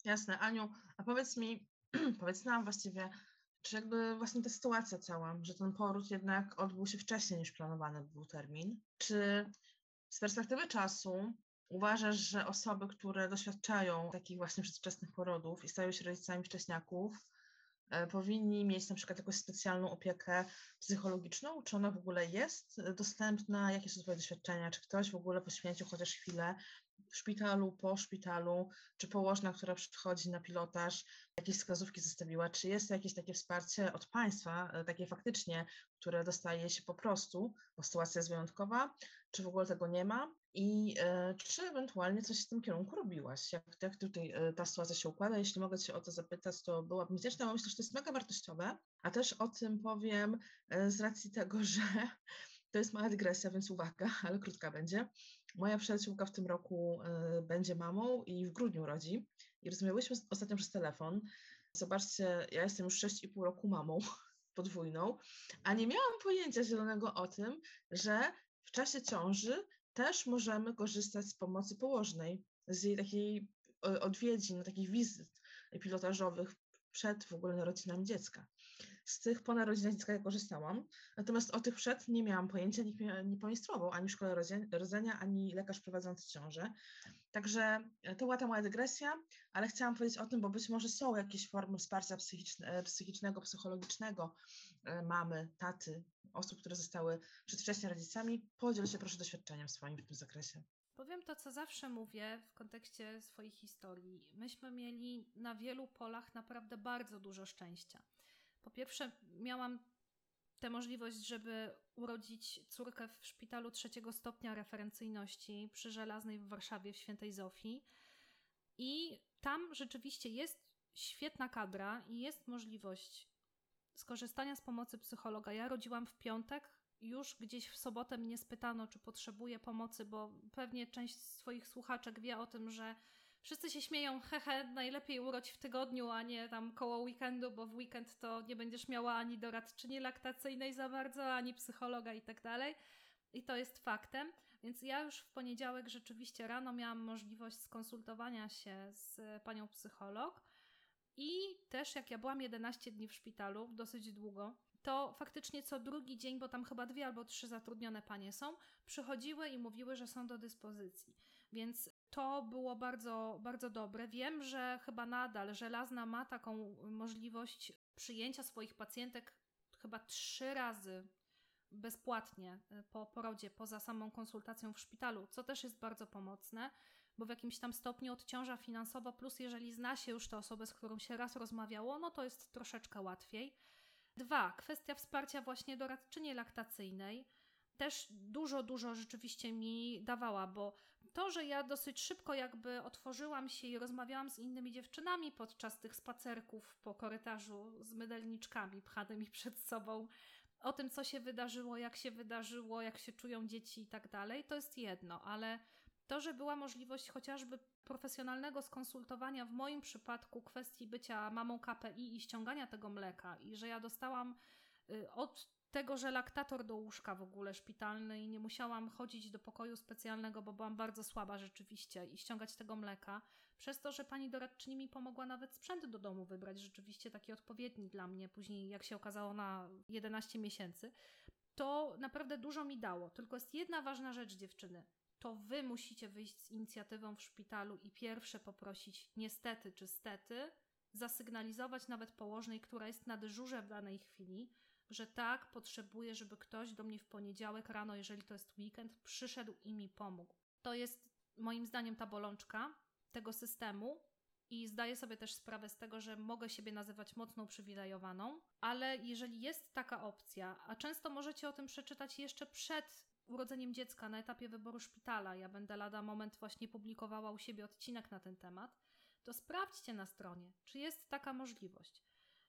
Jasne, Aniu, a powiedz mi, powiedz nam właściwie, czy jakby właśnie ta sytuacja cała, że ten poród jednak odbył się wcześniej niż planowany był termin, czy z perspektywy czasu uważasz, że osoby, które doświadczają takich właśnie przedwczesnych porodów i stają się rodzicami wcześniaków, e, powinni mieć na przykład jakąś specjalną opiekę psychologiczną? Czy ona w ogóle jest dostępna? Jakie są Twoje doświadczenia? Czy ktoś w ogóle poświęcił chociaż chwilę w szpitalu, po szpitalu, czy położna, która przychodzi na pilotaż, jakieś wskazówki zostawiła, czy jest jakieś takie wsparcie od państwa, e, takie faktycznie, które dostaje się po prostu, bo sytuacja jest wyjątkowa, czy w ogóle tego nie ma i e, czy ewentualnie coś w tym kierunku robiłaś? Jak, jak tutaj e, ta sytuacja się układa? Jeśli mogę Cię o to zapytać, to byłabym wdzięczna, bo myślę, że to jest mega wartościowe, a też o tym powiem e, z racji tego, że to jest mała dygresja, więc uwaga, ale krótka będzie. Moja przyjaciółka w tym roku y, będzie mamą i w grudniu rodzi. I rozmawiałyśmy ostatnio przez telefon. Zobaczcie, ja jestem już 6,5 roku mamą podwójną, a nie miałam pojęcia zielonego o tym, że w czasie ciąży też możemy korzystać z pomocy położnej, z jej takiej odwiedzin, takich wizyt pilotażowych przed w ogóle narodzinami dziecka. Z tych po narodzinach dziecka korzystałam, natomiast o tych przed nie miałam pojęcia, nikt mnie nie poinstruował, ani w szkole rodzenia, ani lekarz prowadzący ciążę. Także e, to była ta moja dygresja, ale chciałam powiedzieć o tym, bo być może są jakieś formy wsparcia psychiczne, e, psychicznego, psychologicznego e, mamy, taty, osób, które zostały przedwcześnie rodzicami. Podziel się proszę doświadczeniem swoim w tym zakresie. Powiem to, co zawsze mówię w kontekście swojej historii. Myśmy mieli na wielu polach naprawdę bardzo dużo szczęścia. Po pierwsze, miałam tę możliwość, żeby urodzić córkę w szpitalu trzeciego stopnia referencyjności przy Żelaznej w Warszawie w Świętej Zofii. I tam rzeczywiście jest świetna kadra i jest możliwość skorzystania z pomocy psychologa. Ja rodziłam w piątek, już gdzieś w sobotę mnie spytano, czy potrzebuję pomocy, bo pewnie część swoich słuchaczek wie o tym, że wszyscy się śmieją, hehe, najlepiej urodź w tygodniu, a nie tam koło weekendu, bo w weekend to nie będziesz miała ani doradczyni laktacyjnej za bardzo, ani psychologa i tak dalej. I to jest faktem. Więc ja już w poniedziałek rzeczywiście rano miałam możliwość skonsultowania się z panią psycholog. I też jak ja byłam 11 dni w szpitalu, dosyć długo, to faktycznie co drugi dzień, bo tam chyba dwie albo trzy zatrudnione panie są, przychodziły i mówiły, że są do dyspozycji. Więc to było bardzo, bardzo dobre. Wiem, że chyba nadal Żelazna ma taką możliwość przyjęcia swoich pacjentek chyba trzy razy bezpłatnie e, po porodzie, poza samą konsultacją w szpitalu, co też jest bardzo pomocne, bo w jakimś tam stopniu odciąża finansowo, plus jeżeli zna się już tę osobę, z którą się raz rozmawiało, no to jest troszeczkę łatwiej. Dwa, kwestia wsparcia właśnie doradczyni laktacyjnej też dużo, dużo rzeczywiście mi dawała, bo to, że ja dosyć szybko jakby otworzyłam się i rozmawiałam z innymi dziewczynami podczas tych spacerków po korytarzu z mydelniczkami pchanymi przed sobą, o tym, co się wydarzyło, jak się wydarzyło, jak się czują dzieci i tak dalej, to jest jedno, ale to, że była możliwość chociażby profesjonalnego skonsultowania w moim przypadku kwestii bycia mamą KPI i ściągania tego mleka i że ja dostałam y, od tego, że laktator do łóżka w ogóle szpitalny i nie musiałam chodzić do pokoju specjalnego, bo byłam bardzo słaba rzeczywiście i ściągać tego mleka, przez to, że pani doradczyni mi pomogła nawet sprzęt do domu wybrać, rzeczywiście taki odpowiedni dla mnie, później jak się okazało na 11 miesięcy, to naprawdę dużo mi dało. Tylko jest jedna ważna rzecz, dziewczyny to wy musicie wyjść z inicjatywą w szpitalu i pierwsze poprosić, niestety czy stety, zasygnalizować nawet położnej, która jest na dyżurze w danej chwili, że tak, potrzebuję, żeby ktoś do mnie w poniedziałek rano, jeżeli to jest weekend, przyszedł i mi pomógł. To jest moim zdaniem ta bolączka tego systemu i zdaję sobie też sprawę z tego, że mogę siebie nazywać mocno uprzywilejowaną, ale jeżeli jest taka opcja, a często możecie o tym przeczytać jeszcze przed urodzeniem dziecka na etapie wyboru szpitala, ja będę lada moment właśnie publikowała u siebie odcinek na ten temat, to sprawdźcie na stronie, czy jest taka możliwość.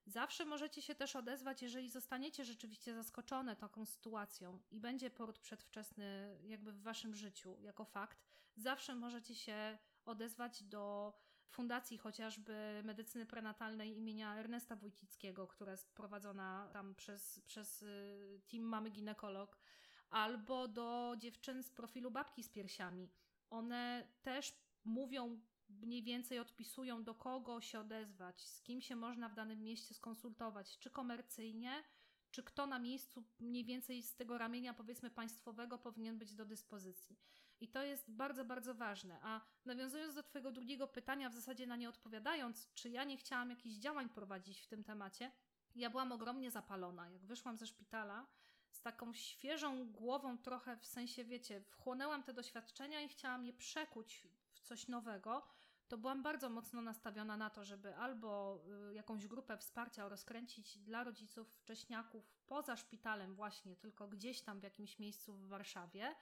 Zawsze możecie się też odezwać, jeżeli zostaniecie rzeczywiście zaskoczone taką sytuacją i będzie poród przedwczesny jakby w waszym życiu jako fakt. Zawsze możecie się odezwać do fundacji chociażby medycyny prenatalnej imienia Ernesta Wójcickiego, która jest prowadzona tam przez, przez y, team mamy ginekolog albo do dziewczyn z profilu babki z piersiami. One też mówią, mniej więcej odpisują, do kogo się odezwać, z kim się można w danym mieście skonsultować, czy komercyjnie, czy kto na miejscu mniej więcej z tego ramienia, powiedzmy, państwowego powinien być do dyspozycji. I to jest bardzo, bardzo ważne. A nawiązując do Twojego drugiego pytania, w zasadzie na nie odpowiadając, czy ja nie chciałam jakichś działań prowadzić w tym temacie, ja byłam ogromnie zapalona. Jak wyszłam ze szpitala, z taką świeżą głową trochę, w sensie, wiecie, wchłonęłam te doświadczenia i chciałam je przekuć coś nowego, to byłam bardzo mocno nastawiona na to, żeby albo y, jakąś grupę wsparcia rozkręcić dla rodziców wcześniaków poza szpitalem właśnie, tylko gdzieś tam w jakimś miejscu w Warszawie,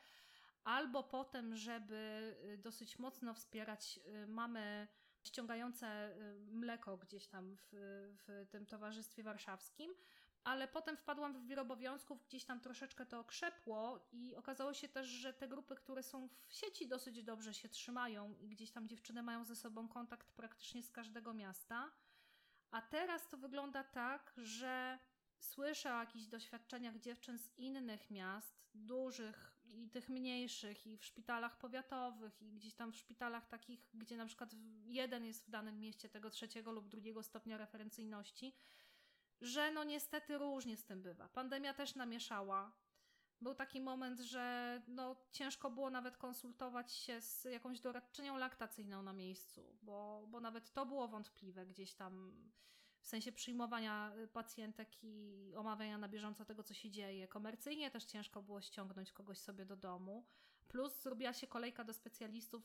albo potem, żeby y, dosyć mocno wspierać y, mamy ściągające mleko gdzieś tam w, w tym towarzystwie warszawskim, ale potem wpadłam w wir obowiązków, gdzieś tam troszeczkę to okrzepło i okazało się też, że te grupy, które są w sieci dosyć dobrze się trzymają i gdzieś tam dziewczyny mają ze sobą kontakt praktycznie z każdego miasta. A teraz to wygląda tak, że słyszę o jakichś doświadczeniach dziewczyn z innych miast, dużych, i tych mniejszych, i w szpitalach powiatowych, i gdzieś tam w szpitalach takich, gdzie na przykład jeden jest w danym mieście tego trzeciego lub drugiego stopnia referencyjności, że no niestety różnie z tym bywa. Pandemia też namieszała. Był taki moment, że no ciężko było nawet konsultować się z jakąś doradczynią laktacyjną na miejscu, bo, bo nawet to było wątpliwe gdzieś tam w sensie przyjmowania y, pacjentek i omawiania na bieżąco tego, co się dzieje. Komercyjnie też ciężko było ściągnąć kogoś sobie do domu. Plus zrobiła się kolejka do specjalistów,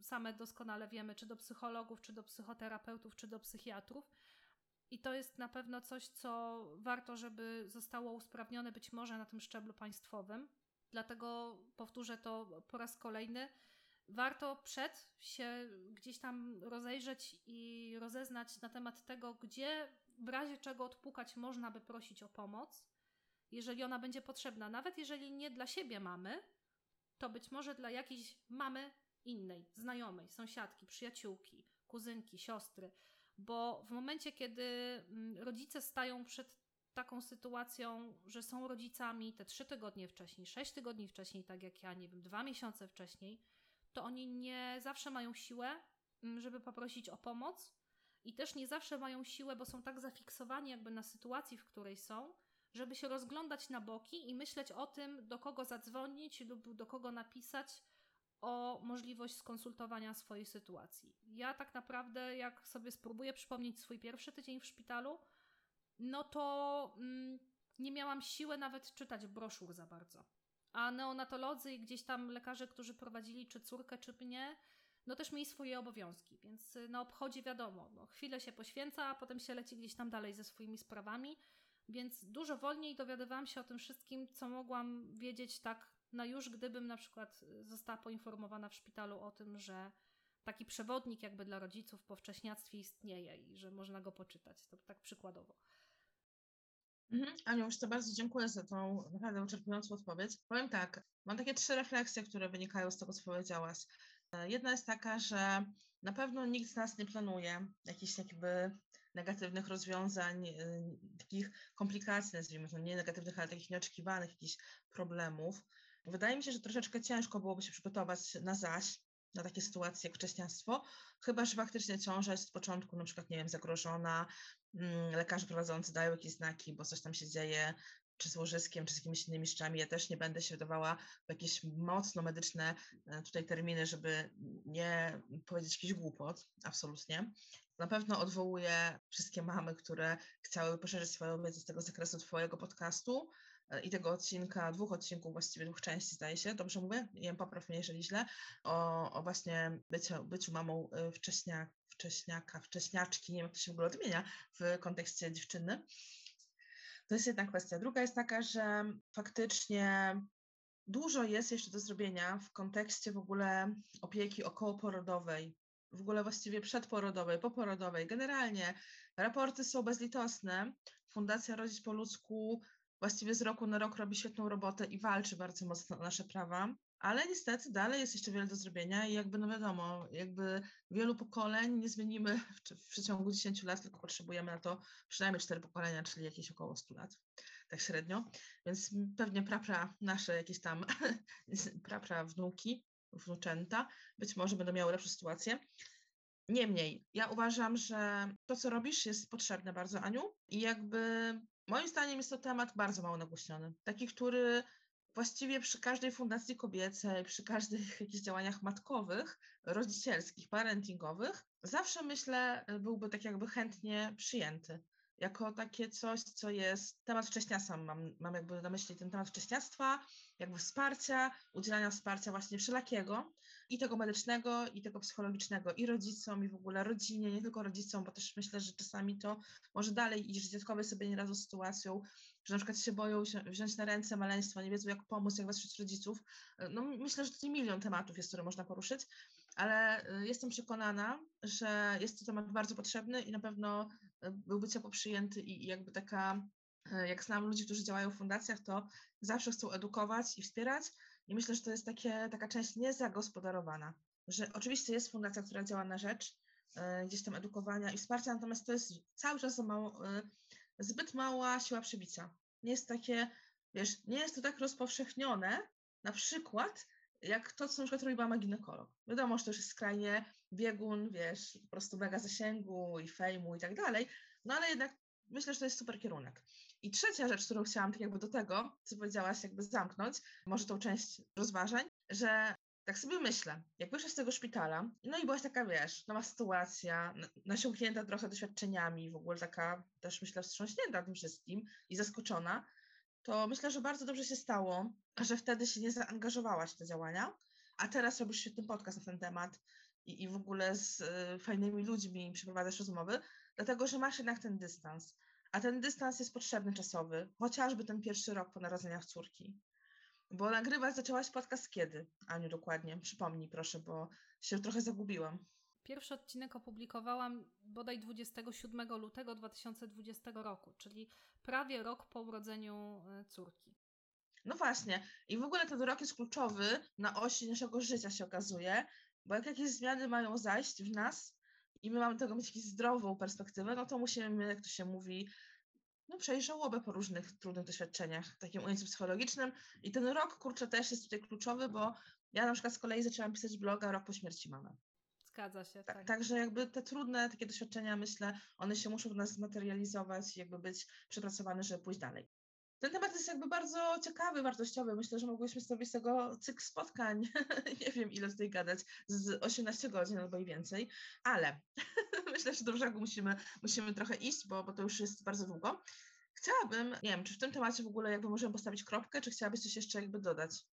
same doskonale wiemy, czy do psychologów, czy do psychoterapeutów, czy do psychiatrów. I to jest na pewno coś, co warto, żeby zostało usprawnione być może na tym szczeblu państwowym. Dlatego powtórzę to po raz kolejny warto przed się gdzieś tam rozejrzeć i rozeznać na temat tego, gdzie w razie czego odpukać można by prosić o pomoc, jeżeli ona będzie potrzebna. Nawet jeżeli nie dla siebie mamy, to być może dla jakiejś mamy innej, znajomej, sąsiadki, przyjaciółki, kuzynki, siostry. Bo w momencie, kiedy mm, rodzice stają przed taką sytuacją, że są rodzicami te trzy tygodnie wcześniej, sześć tygodni wcześniej, tak jak ja, nie wiem, dwa miesiące wcześniej, to oni nie zawsze mają siłę, mm, żeby poprosić o pomoc i też nie zawsze mają siłę, bo są tak zafiksowani jakby na sytuacji, w której są, żeby się rozglądać na boki i myśleć o tym, do kogo zadzwonić lub do kogo napisać o możliwość skonsultowania swojej sytuacji. Ja tak naprawdę, jak sobie spróbuję przypomnieć swój pierwszy tydzień w szpitalu, no to mm, nie miałam siły nawet czytać broszur za bardzo a neonatolodzy i gdzieś tam lekarze, którzy prowadzili czy córkę, czy mnie, no też mieli swoje obowiązki, więc y, na obchodzie wiadomo, no chwilę się poświęca, a potem się leci gdzieś tam dalej ze swoimi sprawami, więc dużo wolniej dowiadywałam się o tym wszystkim, co mogłam wiedzieć tak na już, gdybym na przykład została poinformowana w szpitalu o tym, że taki przewodnik jakby dla rodziców po wcześniactwie istnieje i że można go poczytać, to tak przykładowo. Mhm. Aniu, już to bardzo dziękuję za tą naprawdę wyczerpującą odpowiedź. Powiem tak, mam takie trzy refleksje, które wynikają z tego, co powiedziałaś. E, jedna jest taka, że na pewno nikt z nas nie planuje jakichś jakby negatywnych rozwiązań, y, takich komplikacji, nazwijmy to, nie negatywnych, ale takich nieoczekiwanych jakichś problemów. Wydaje mi się, że troszeczkę ciężko byłoby się przygotować na zaś, na takie sytuacje jak wcześniactwo, chyba że faktycznie ciąża jest z początku na przykład, nie wiem, zagrożona, mm, lekarze prowadzący dają jakieś znaki, bo coś tam się dzieje, czy z łożyskiem, czy z jakimiś innymi szczami. Ja też nie będę się wydawała w jakieś mocno medyczne e, tutaj terminy, żeby nie powiedzieć jakiś głupot, absolutnie. Na pewno odwołuję wszystkie mamy, które chciały poszerzyć swoją wiedzę z tego zakresu Twojego podcastu i tego odcinka, dwóch odcinków, właściwie dwóch części zdaje się, dobrze mówię, nie wiem, popraw mnie, jeżeli źle, o, o właśnie byciu, byciu mamą e, wcześnia, wcześniaka, wcześniaczki, nie wiem, jak to się w ogóle odmienia w kontekście dziewczyny. To jest jedna kwestia. Druga jest taka, że faktycznie dużo jest jeszcze do zrobienia w kontekście w ogóle opieki okołoporodowej, w ogóle właściwie przedporodowej, poporodowej. Generalnie raporty są bezlitosne. Fundacja Rodzić po ludzku właściwie z roku na rok robi świetną robotę i walczy bardzo mocno o nasze prawa, ale niestety dalej jest jeszcze wiele do zrobienia i jakby no wiadomo, jakby wielu pokoleń nie zmienimy w, w przeciągu 10 lat, tylko potrzebujemy na to przynajmniej 4 pokolenia, czyli jakieś około 100 lat, tak średnio, więc pewnie prapra nasze jakieś tam prapra wnuki, wnuczęta być może będą miały lepszą sytuację. Niemniej, ja uważam, że to, co robisz, jest potrzebne bardzo, Aniu, i jakby Moim zdaniem jest to temat bardzo mało nagłośniony. Taki, który właściwie przy każdej fundacji kobiecej, przy każdych jakichś działaniach matkowych, rodzicielskich, parentingowych, zawsze myślę, byłby tak jakby chętnie przyjęty jako takie coś, co jest temat wcześniactwa, mam, mam jakby na myśli ten temat wcześniactwa, jakby wsparcia, udzielania wsparcia właśnie wszelakiego, i tego medycznego, i tego psychologicznego, i rodzicom, i w ogóle rodzinie, nie tylko rodzicom, bo też myślę, że czasami to może dalej iść, dziadkowie sobie nie radzą z sytuacją, że na przykład się boją wziąć na ręce maleństwo, nie wiedzą jak pomóc, jak wesprzeć rodziców. No myślę, że to milion tematów jest, które można poruszyć, ale y, jestem przekonana, że jest to temat bardzo potrzebny i na pewno y, byłby ciepło przyjęty i jakby taka, y, jak znam ludzi, którzy działają w fundacjach, to zawsze chcą edukować i wspierać i myślę, że to jest takie, taka część niezagospodarowana, że oczywiście jest fundacja, która działa na rzecz gdzieś tam edukowania i wsparcia, natomiast to jest cały czas za mało, zbyt mała siła przybicia. Nie jest takie, wiesz, nie jest to tak rozpowszechnione, na przykład jak to, co na przykład robi mama ginekolog. Wiadomo, że to już jest skrajnie biegun, wiesz, po prostu mega zasięgu i fejmu i tak dalej, no ale jednak myślę, że to jest super kierunek. I trzecia rzecz, którą chciałam tak jakby do tego, co powiedziałaś, jakby zamknąć, może tą część rozważań, że tak sobie myślę, jak wyszłaś z tego szpitala, no i byłaś taka, wiesz, nowa sytuacja, nasiąknięta trochę doświadczeniami, w ogóle taka też myślę wstrząśnięta tym wszystkim i zaskoczona, to myślę, że bardzo dobrze się stało, że wtedy się nie zaangażowałaś w te działania, a teraz robisz świetny podcast na ten temat i, i w ogóle z y, fajnymi ludźmi przeprowadzasz rozmowy, dlatego że masz jednak ten dystans. A ten dystans jest potrzebny czasowy, chociażby ten pierwszy rok po narodzeniach córki. Bo nagrywać zaczęłaś podcast kiedy, Aniu, dokładnie? Przypomnij proszę, bo się trochę zagubiłam. Pierwszy odcinek opublikowałam bodaj 27 lutego 2020 roku, czyli prawie rok po urodzeniu e, córki. No właśnie. I w ogóle ten rok jest kluczowy na osi naszego życia, się okazuje, bo jak jakieś zmiany mają zajść w nas i my mamy tego mieć jakąś zdrową perspektywę, no to musimy, jak to się mówi, no, przejść żałobę po różnych trudnych doświadczeniach, takim ujęciu psychologicznym. I ten rok, kurczę, też jest tutaj kluczowy, bo ja na przykład z kolei zaczęłam pisać bloga rok po śmierci mamy. Zgadza się. Tak, tak. Także jakby te trudne takie doświadczenia, myślę, one się muszą w nas zmaterializować i jakby być przepracowane, żeby pójść dalej. Ten temat jest jakby bardzo ciekawy, wartościowy. Myślę, że mogłyśmy zrobić z tego cykl spotkań. nie wiem, ile tutaj gadać, z 18 godzin albo i więcej, ale myślę, że do brzegu musimy, musimy trochę iść, bo, bo to już jest bardzo długo. Chciałabym, nie wiem, czy w tym temacie w ogóle jakby możemy postawić kropkę, czy chciałabyś coś jeszcze jakby dodać?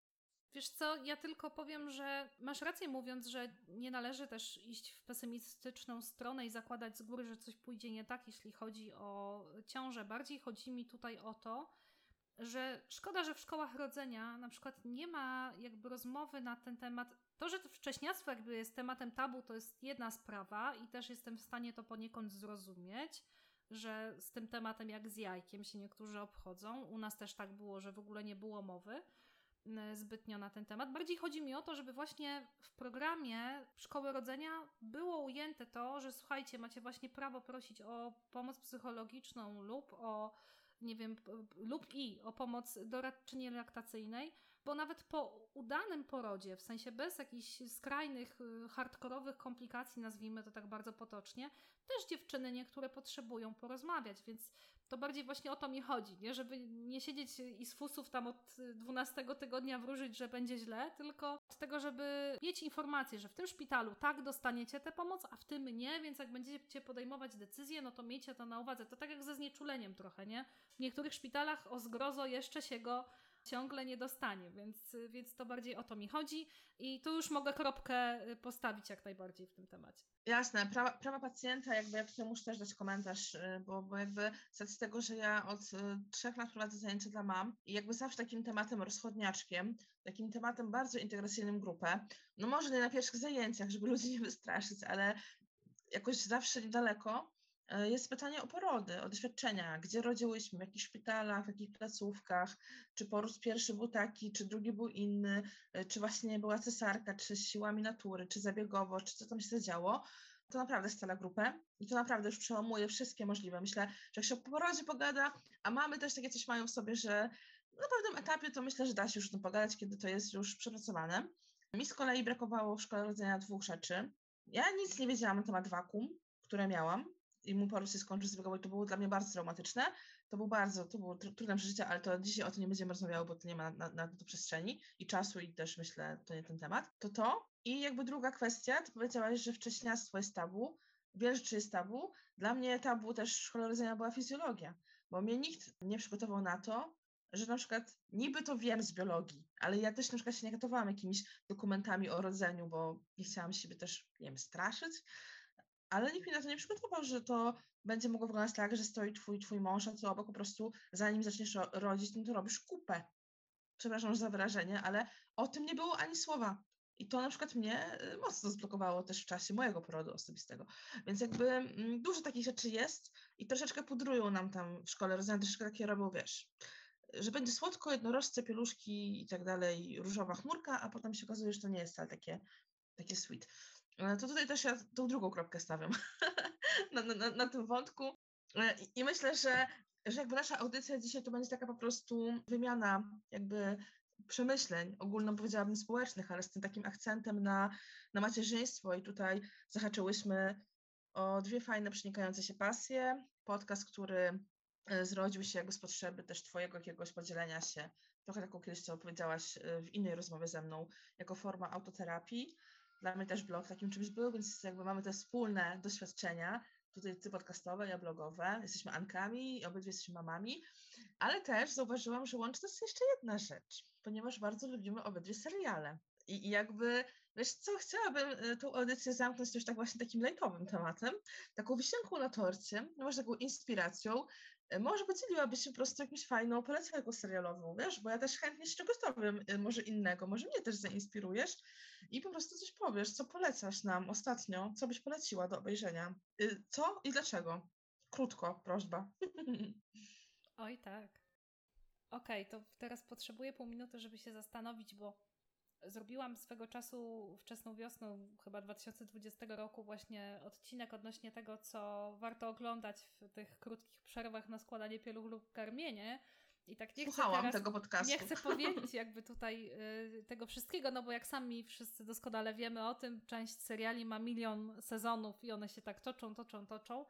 Wiesz co, ja tylko powiem, że masz rację mówiąc, że nie należy też iść w pesymistyczną stronę i zakładać z góry, że coś pójdzie nie tak, jeśli chodzi o ciążę. Bardziej chodzi mi tutaj o to, że szkoda, że w szkołach rodzenia na przykład nie ma jakby rozmowy na ten temat. To, że wcześniactwo jakby jest tematem tabu, to jest jedna sprawa i też jestem w stanie to poniekąd zrozumieć, że z tym tematem jak z jajkiem się niektórzy obchodzą. U nas też tak było, że w ogóle nie było mowy zbytnio na ten temat. Bardziej chodzi mi o to, żeby właśnie w programie Szkoły Rodzenia było ujęte to, że słuchajcie, macie właśnie prawo prosić o pomoc psychologiczną lub o nie wiem, lub i o pomoc doradczyni laktacyjnej, bo nawet po udanym porodzie, w sensie bez jakichś skrajnych, y, hardkorowych komplikacji, nazwijmy to tak bardzo potocznie, też dziewczyny niektóre potrzebują porozmawiać, więc to bardziej właśnie o to mi chodzi, nie? żeby nie siedzieć i z fusów tam od 12 tygodnia wróżyć, że będzie źle, tylko od tego, żeby mieć informację, że w tym szpitalu tak dostaniecie tę pomoc, a w tym nie, więc jak będziecie podejmować decyzje, no to miejcie to na uwadze. To tak jak ze znieczuleniem trochę, nie? W niektórych szpitalach o zgrozo jeszcze się go ciągle nie dostanie, więc, więc to bardziej o to mi chodzi i tu już mogę kropkę y, postawić jak najbardziej w tym temacie. Jasne, prawa, prawa pacjenta, jakby ja tutaj muszę też dać komentarz, y, bo, bo jakby z tego, że ja od y, trzech lat prowadzę zajęcia dla mam i jakby zawsze takim tematem rozchodniaczkiem, takim tematem bardzo integracyjnym grupę, no może nie na pierwszych zajęciach, żeby ludzi nie wystraszyć, ale jakoś zawsze niedaleko, jest pytanie o porody, o doświadczenia, gdzie rodziłyśmy, w jakich szpitalach, w jakich placówkach, czy poród pierwszy był taki, czy drugi był inny, e, czy właśnie była cesarka, czy siłami natury, czy zabiegowo, czy co tam się zadziało. To naprawdę scala grupę i to naprawdę już przełamuje wszystkie możliwe. Myślę, że jak się o porodzie pogada, a mamy też takie coś mają w sobie, że na pewnym etapie to myślę, że da się już o tym pogadać, kiedy to jest już przepracowane. Mi z kolei brakowało w szkole rodzenia dwóch rzeczy. Ja nic nie wiedziałam na temat wakum, które miałam i mu poród się skończył z to było dla mnie bardzo traumatyczne. To był bardzo, to było trudne przeżycie, ale to dzisiaj o tym nie będziemy rozmawiały, bo to nie ma na, na, to przestrzeni i czasu i też myślę, to nie ten temat. To to. I jakby druga kwestia, to powiedziałaś, że wcześniactwo jest tabu. Wiele rzeczy jest tabu. Dla mnie tabu też w szkole rodzenia była fizjologia, bo mnie nikt nie przygotował na to, że na przykład niby to wiem z biologii, ale ja też na przykład się nie katowałam jakimiś dokumentami o rodzeniu, bo nie chciałam siebie też, nie wiem, straszyć, ale nikt mi na to nie przygotował, że to będzie mogło wyglądać tak, że stoi twój, twój mąż, a ty obok po prostu zanim zaczniesz rodzić, no to robisz kupę. Przepraszam za wyrażenie, ale o tym nie było ani słowa. I to na przykład mnie y, mocno zblokowało też w czasie mojego porodu osobistego. Więc jakby mm, dużo takich rzeczy jest i troszeczkę pudrują nam tam w szkole, rozwiązania troszeczkę takie robią, wiesz, że będzie słodko, jednorożce, pieluszki i tak dalej, różowa chmurka, a potem się okazuje, że to nie jest wcale takie, takie sweet. E, to tutaj też ja tą drugą kropkę stawiam na, na, na, tym wątku. E, I, I myślę, że, że jakby nasza audycja dzisiaj to będzie taka po prostu wymiana jakby przemyśleń, ogólno powiedziałabym społecznych, ale z tym takim akcentem na, na macierzyństwo i tutaj zahaczyłyśmy o dwie fajne przenikające się pasje. Podcast, który e, zrodził się jakby z potrzeby też Twojego jakiegoś podzielenia się, trochę taką kiedyś, co opowiedziałaś e, w innej rozmowie ze mną, jako forma autoterapii. Dla mnie też blog takim czymś był, więc jakby mamy te wspólne doświadczenia, tutaj ty podcastowe, ja blogowe, jesteśmy Ankami obydwie jesteśmy mamami, ale też zauważyłam, że łączy nas jeszcze jedna rzecz, ponieważ bardzo lubimy obydwie seriale. I, jakby Wiesz co, chciałabym e, tą audycję zamknąć już tak właśnie takim lejtowym tematem, taką wisienką na torcie, może taką inspiracją. E, może podzieliłabyś się po prostu jakąś fajną polecanką serialową, wiesz, bo ja też chętnie się czegoś dowiem, e, może innego, może mnie też zainspirujesz i po prostu coś powiesz, co polecasz nam ostatnio, co byś poleciła do obejrzenia. Co i dlaczego? Krótko, prośba. Oj tak. Okej, okay, to teraz potrzebuję pół minuty, żeby się zastanowić, bo Zrobiłam swego czasu wczesną wiosną, chyba 2020 roku, właśnie odcinek odnośnie tego, co warto oglądać w tych krótkich przerwach na składanie pieluch lub karmienie. I tak nie Słuchałam chcę teraz, tego podcastu. Nie chcę powiedzieć jakby tutaj y, tego wszystkiego, no bo jak sami wszyscy doskonale wiemy o tym, część seriali ma milion sezonów i one się tak toczą, toczą, toczą.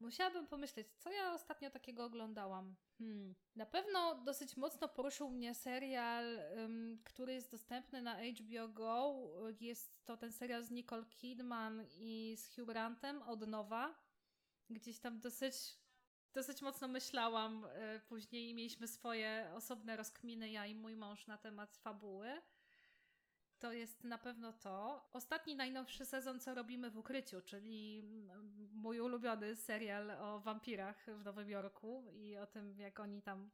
Musiałabym pomyśleć, co ja ostatnio takiego oglądałam. Hmm. Na pewno dosyć mocno poruszył mnie serial, um, który jest dostępny na HBO Go. Jest to ten serial z Nicole Kidman i z Hugh Grantem od nowa. Gdzieś tam dosyć, dosyć mocno myślałam. Y, później mieliśmy swoje osobne rozkminy, ja i mój mąż, na temat fabuły to jest na pewno to. Ostatni najnowszy sezon, co robimy w ukryciu, czyli mój ulubiony serial o wampirach w Nowym Jorku i o tym, jak oni tam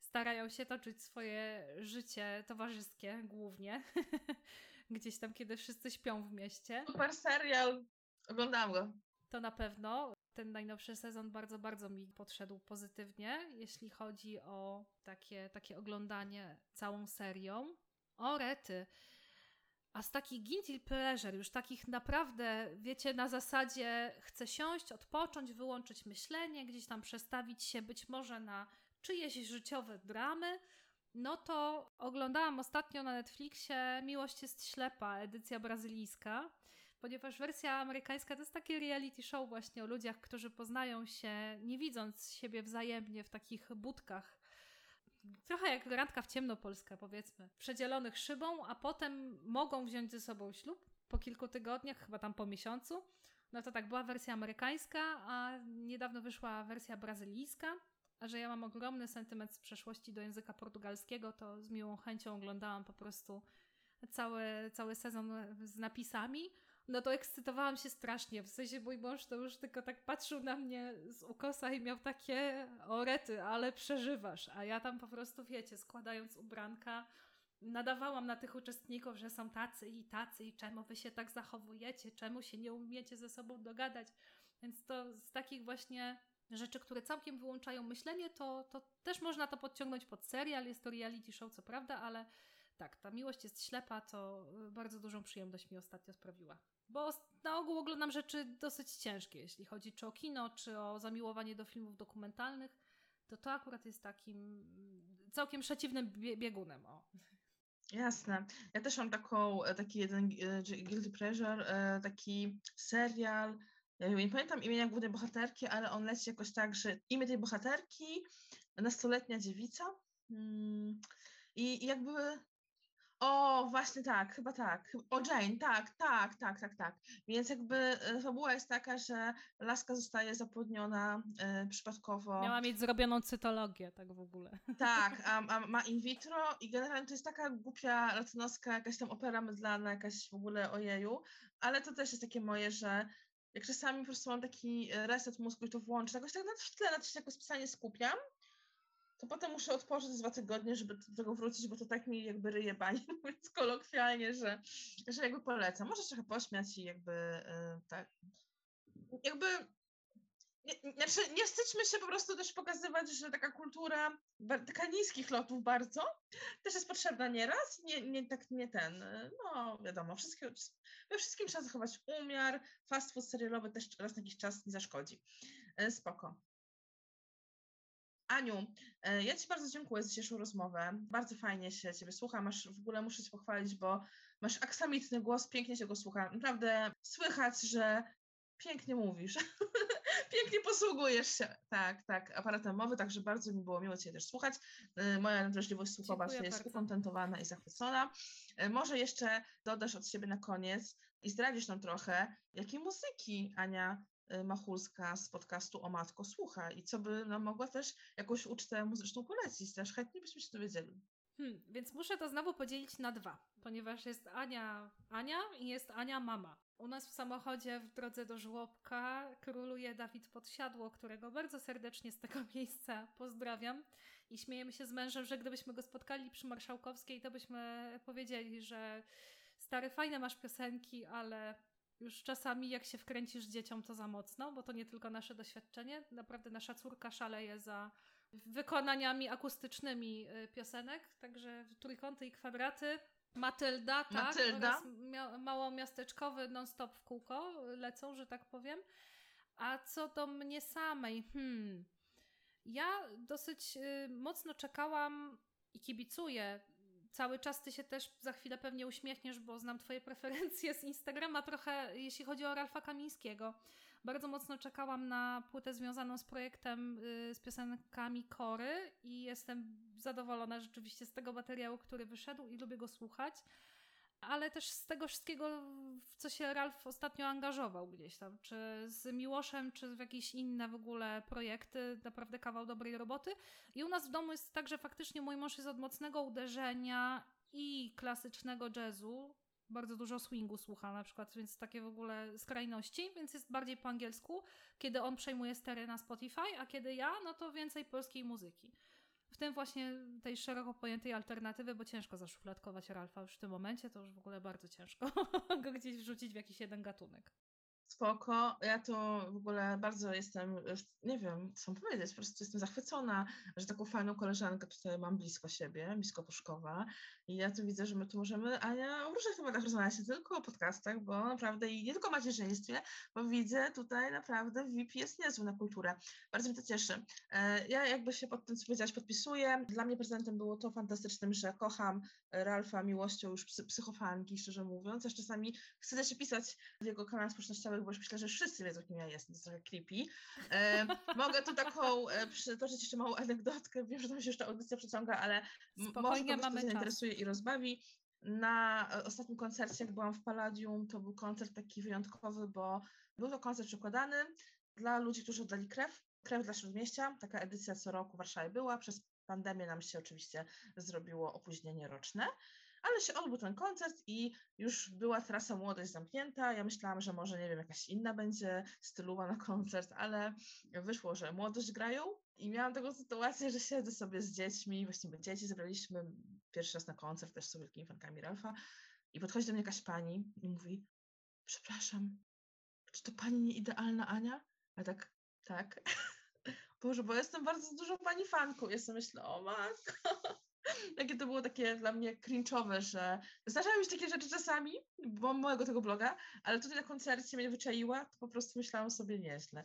starają się toczyć swoje życie towarzyskie głównie. Gdzieś tam, kiedy wszyscy śpią w mieście. Super serial. Oglądam go. To na pewno. Ten najnowszy sezon bardzo, bardzo mi podszedł pozytywnie, jeśli chodzi o takie, takie oglądanie całą serią. O rety. A z takich guilty pleasure, już takich naprawdę, wiecie, na zasadzie chcę siąść, odpocząć, wyłączyć myślenie, gdzieś tam przestawić się być może na czyjeś życiowe dramy, no to oglądałam ostatnio na Netflixie Miłość jest ślepa, edycja brazylijska, ponieważ wersja amerykańska to jest takie reality show właśnie o ludziach, którzy poznają się nie widząc siebie wzajemnie w takich budkach trochę jak randka w ciemno polska, powiedzmy, przedzielonych szybą, a potem mogą wziąć ze sobą ślub po kilku tygodniach, chyba tam po miesiącu. No to tak, była wersja amerykańska, a niedawno wyszła wersja brazylijska. A że ja mam ogromny sentyment z przeszłości do języka portugalskiego, to z miłą chęcią oglądałam po prostu cały, cały sezon z napisami no to ekscytowałam się strasznie. W sensie mój mąż to już tylko tak patrzył na mnie z ukosa i miał takie orety, ale przeżywasz. A ja tam po prostu, wiecie, składając ubranka, nadawałam na tych uczestników, że są tacy i tacy i czemu wy się tak zachowujecie, czemu się nie umiecie ze sobą dogadać. Więc to z takich właśnie rzeczy, które całkiem wyłączają myślenie, to, to też można to podciągnąć pod serial. Jest to reality show, co prawda, ale tak, ta miłość jest ślepa, to bardzo dużą przyjemność mi ostatnio sprawiła. Bo na ogół oglądam rzeczy dosyć ciężkie, jeśli chodzi czy o kino, czy o zamiłowanie do filmów dokumentalnych, to to akurat jest takim całkiem przeciwnym biegunem. O. Jasne. Ja też mam taką, taki jeden e, guilty pleasure, e, taki serial, nie pamiętam imienia głównej bohaterki, ale on leci jakoś tak, że imię tej bohaterki, nastoletnia dziewica. Mm, I jakby o, właśnie tak, chyba tak. O Jane, tak, tak, tak, tak, tak. Więc jakby e, fabuła jest taka, że laska zostaje zapłodniona y, przypadkowo. Miała mieć zrobioną cytologię, tak w ogóle. Tak, a, a, ma in vitro i generalnie to jest taka głupia latynoska, jakaś tam opera mydlana, jakaś w ogóle ojeju, ale to też jest takie moje, że jak czasami po prostu mam taki e, reset mózgu i to włączę, jakoś tak na tle na to się jako spisanie skupiam, to potem muszę odpocząć dwa tygodnie, żeby do tego wrócić, bo to tak mi jakby ryje bani, mówiąc kolokwialnie, że, że jakby polecam. Możesz trochę pośmiać i jakby yy, tak, jakby nie, znaczy nie wstydźmy się po prostu też pokazywać, że taka kultura taka niskich lotów bardzo też jest potrzebna nieraz, nie, nie tak nie ten, no wiadomo, wszystkie, we wszystkim trzeba zachować umiar, fast food serialowy też raz na jakiś czas nie zaszkodzi. Spoko. Aniu, e, ja Ci bardzo dziękuję za dzisiejszą rozmowę. Bardzo fajnie się Ciebie słucha. Masz w ogóle muszę Cię pochwalić, bo masz aksamitny głos, pięknie się go słucha. Naprawdę słychać, że pięknie mówisz. pięknie posługujesz się. Tak, tak, aparatem mowy, także bardzo mi było miło Cię też słuchać. E, moja wrażliwość słuchowa jest bardzo. ukontentowana i zachwycona. E, może jeszcze dodasz od siebie na koniec i zdradzisz nam trochę, jakiej muzyki Ania Machulska z podcastu O Matko słucha i co by nam mogła też jakąś ucztę muzyczną polecić. Też chętnie byśmy się dowiedzieli. Hmm, więc muszę to znowu podzielić na dwa, ponieważ jest Ania Ania i jest Ania mama. U nas w samochodzie w drodze do żłobka króluje Dawid Podsiadło, którego bardzo serdecznie z tego miejsca pozdrawiam. I śmiejemy się z mężem, że gdybyśmy go spotkali przy Marszałkowskiej, to byśmy powiedzieli, że stary, fajne masz piosenki, ale już czasami jak się wkręcisz dzieciom, to za mocno, bo to nie tylko nasze doświadczenie. Naprawdę nasza córka szaleje za wykonaniami akustycznymi y, piosenek, także trójkąty i kwadraty. Matylda, tak, Matylda. oraz mia- małomiasteczkowy non-stop w kółko lecą, że tak powiem. A co do mnie samej, hmm, ja dosyć y, mocno czekałam i kibicuję cały czas ty się też za chwilę pewnie uśmiechniesz, bo znam twoje preferencje z Instagrama trochę, jeśli chodzi o Ralfa Kamińskiego. Bardzo mocno czekałam na płytę związaną z projektem y, z piosenkami Kory i jestem zadowolona rzeczywiście z tego materiału, który wyszedł i lubię go słuchać ale też z tego wszystkiego, w co się Ralf ostatnio angażował gdzieś tam, czy z Miłoszem, czy w jakieś inne w ogóle projekty, naprawdę kawał dobrej roboty. I u nas w domu jest tak, że faktycznie mój mąż jest od mocnego uderzenia i klasycznego jazzu, bardzo dużo swingu słucha na przykład, więc takie w ogóle skrajności, więc jest bardziej po angielsku, kiedy on przejmuje stery na Spotify, a kiedy ja, no to więcej polskiej muzyki w tym właśnie tej szeroko pojętej alternatywy, bo ciężko zaszufladkować Ralfa już w tym momencie, to już w ogóle bardzo ciężko go gdzieś wrzucić w jakiś jeden gatunek. Spoko. Ja to w ogóle bardzo jestem, nie wiem, co mam powiedzieć, po prostu jestem zachwycona, że taką fajną koleżankę tutaj mam blisko siebie, blisko Puszkowa i ja tu widzę, że my tu możemy, Ania, o różnych tematach rozmawiać, nie tylko o podcastach, bo naprawdę i nie tylko o macierzyństwie, bo widzę tutaj naprawdę VIP jest niezły na kulturę. Bardzo mnie to cieszy. E, ja jakby się pod tym, co powiedziałaś, podpisuję. Dla mnie prezentem było to fantastycznym, że kocham Ralfa miłością już psychofanki, szczerze mówiąc. Aż czasami chcę się pisać w jego kanałach społecznościowych, bo już myślę, że wszyscy wiedzą, kim ja jestem, to trochę creepy. E, mogę tu taką e, przytoczyć jeszcze małą anegdotkę, wiem, że to się jeszcze audycja przeciąga, ale Spokojnie, może kogoś zainteresuje i rozbawi. Na e, ostatnim koncercie, jak byłam w Palladium, to był koncert taki wyjątkowy, bo był to koncert przekładany dla ludzi, którzy oddali krew, krew dla Śródmieścia. Taka edycja co roku w Warszawie była. Przez pandemię nam się oczywiście zrobiło opóźnienie roczne ale się odbył ten koncert i już była trasa Młodość zamknięta. Ja myślałam, że może, nie wiem, jakaś inna będzie stylowa na koncert, ale wyszło, że Młodość grają i miałam taką sytuację, że siedzę sobie z dziećmi, właściwie dzieci zebraliśmy pierwszy raz na koncert, też z wielkimi fankami Ralfa i podchodzi do mnie jakaś pani i mówi, przepraszam, czy to pani nie idealna Ania? A tak, tak. Boże, bo jestem bardzo dużą pani fanką. Ja sobie myślę, o matko, jakie to było takie dla mnie cringe'owe, że zdarzają mi się takie rzeczy czasami, bo mam mojego tego bloga, ale tutaj na koncercie mnie wyczaiła, to po prostu myślałam sobie nieźle.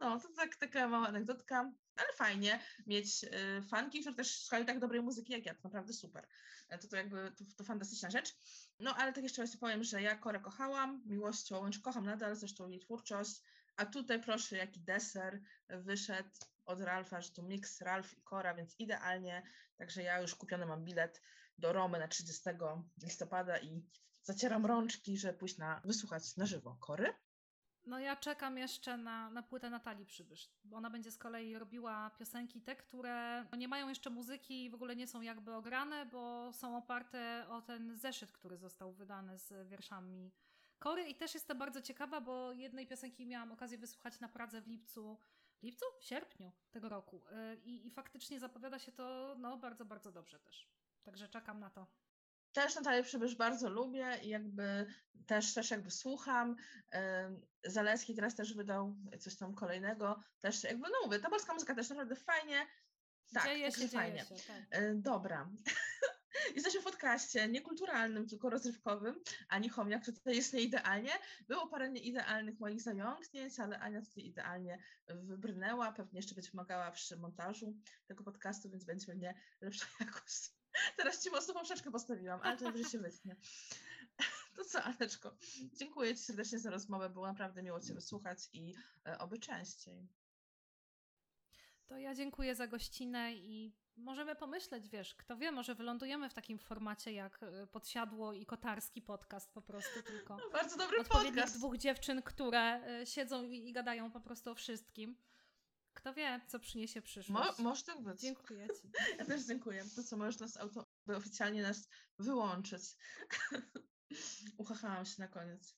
No, to tak, taka mała anegdotka, ale fajnie mieć y, fanki, które też słuchają tak dobrej muzyki jak ja, to naprawdę super. E, to, to jakby, to, to fantastyczna rzecz. No, ale tak jeszcze raz powiem, że ja Korę kochałam, miłością, wręcz kocham nadal, zresztą jej twórczość, a tutaj proszę, jaki deser wyszedł od Ralfa, że tu mix Ralf i Kora, więc idealnie. Także ja już kupiony mam bilet do Romy na 30 listopada i zacieram rączki, żeby pójść na wysłuchać na żywo Kory. No ja czekam jeszcze na, na płytę Natalii Przybysz, bo ona będzie z kolei robiła piosenki te, które nie mają jeszcze muzyki i w ogóle nie są jakby ograne, bo są oparte o ten zeszyt, który został wydany z wierszami Kory i też jestem bardzo ciekawa, bo jednej piosenki miałam okazję wysłuchać na Pradze w lipcu lipcu? W sierpniu tego roku. Y, I, I, faktycznie zapowiada się to no, bardzo, bardzo dobrze też. Także czekam na to. Też Natalię Przybysz bardzo lubię i jakby też, też jakby słucham. Zaleski teraz też wydał coś tam kolejnego. Też jakby, no mówię, ta polska muzyka też naprawdę fajnie. Tak, dzieje się, fajnie. Dzieje się, tak. Dobra. Jesteśmy w podcaście niekulturalnym, tylko rozrywkowym. Ani Chomiak tutaj jest nieidealnie. Było parę nieidealnych moich zająknięć, ale Ania tutaj idealnie wybrnęła. Pewnie jeszcze będzie pomagała przy montażu tego podcastu, więc będzie mnie lepsza jakość. Teraz ci mocno poprzeczkę postawiłam, ale to dobrze się wytnie. To co, Aneczko, dziękuję Ci serdecznie za rozmowę. Było naprawdę miło Cię wysłuchać i e, oby częściej. To ja dziękuję za gościnę i możemy pomyśleć, wiesz, kto wie, może wylądujemy w takim formacie jak e, Podsiadło i Kotarski podcast po prostu, tylko no, bardzo dobry podcast. dwóch dziewczyn, które e, siedzą i, i, gadają po prostu o wszystkim. Kto wie, co przyniesie przyszłość. Mo może tak być. Dziękuję Ci. Ja też dziękuję. To co, możesz nas auto, oficjalnie nas wyłączyć. Uchachałam się na koniec.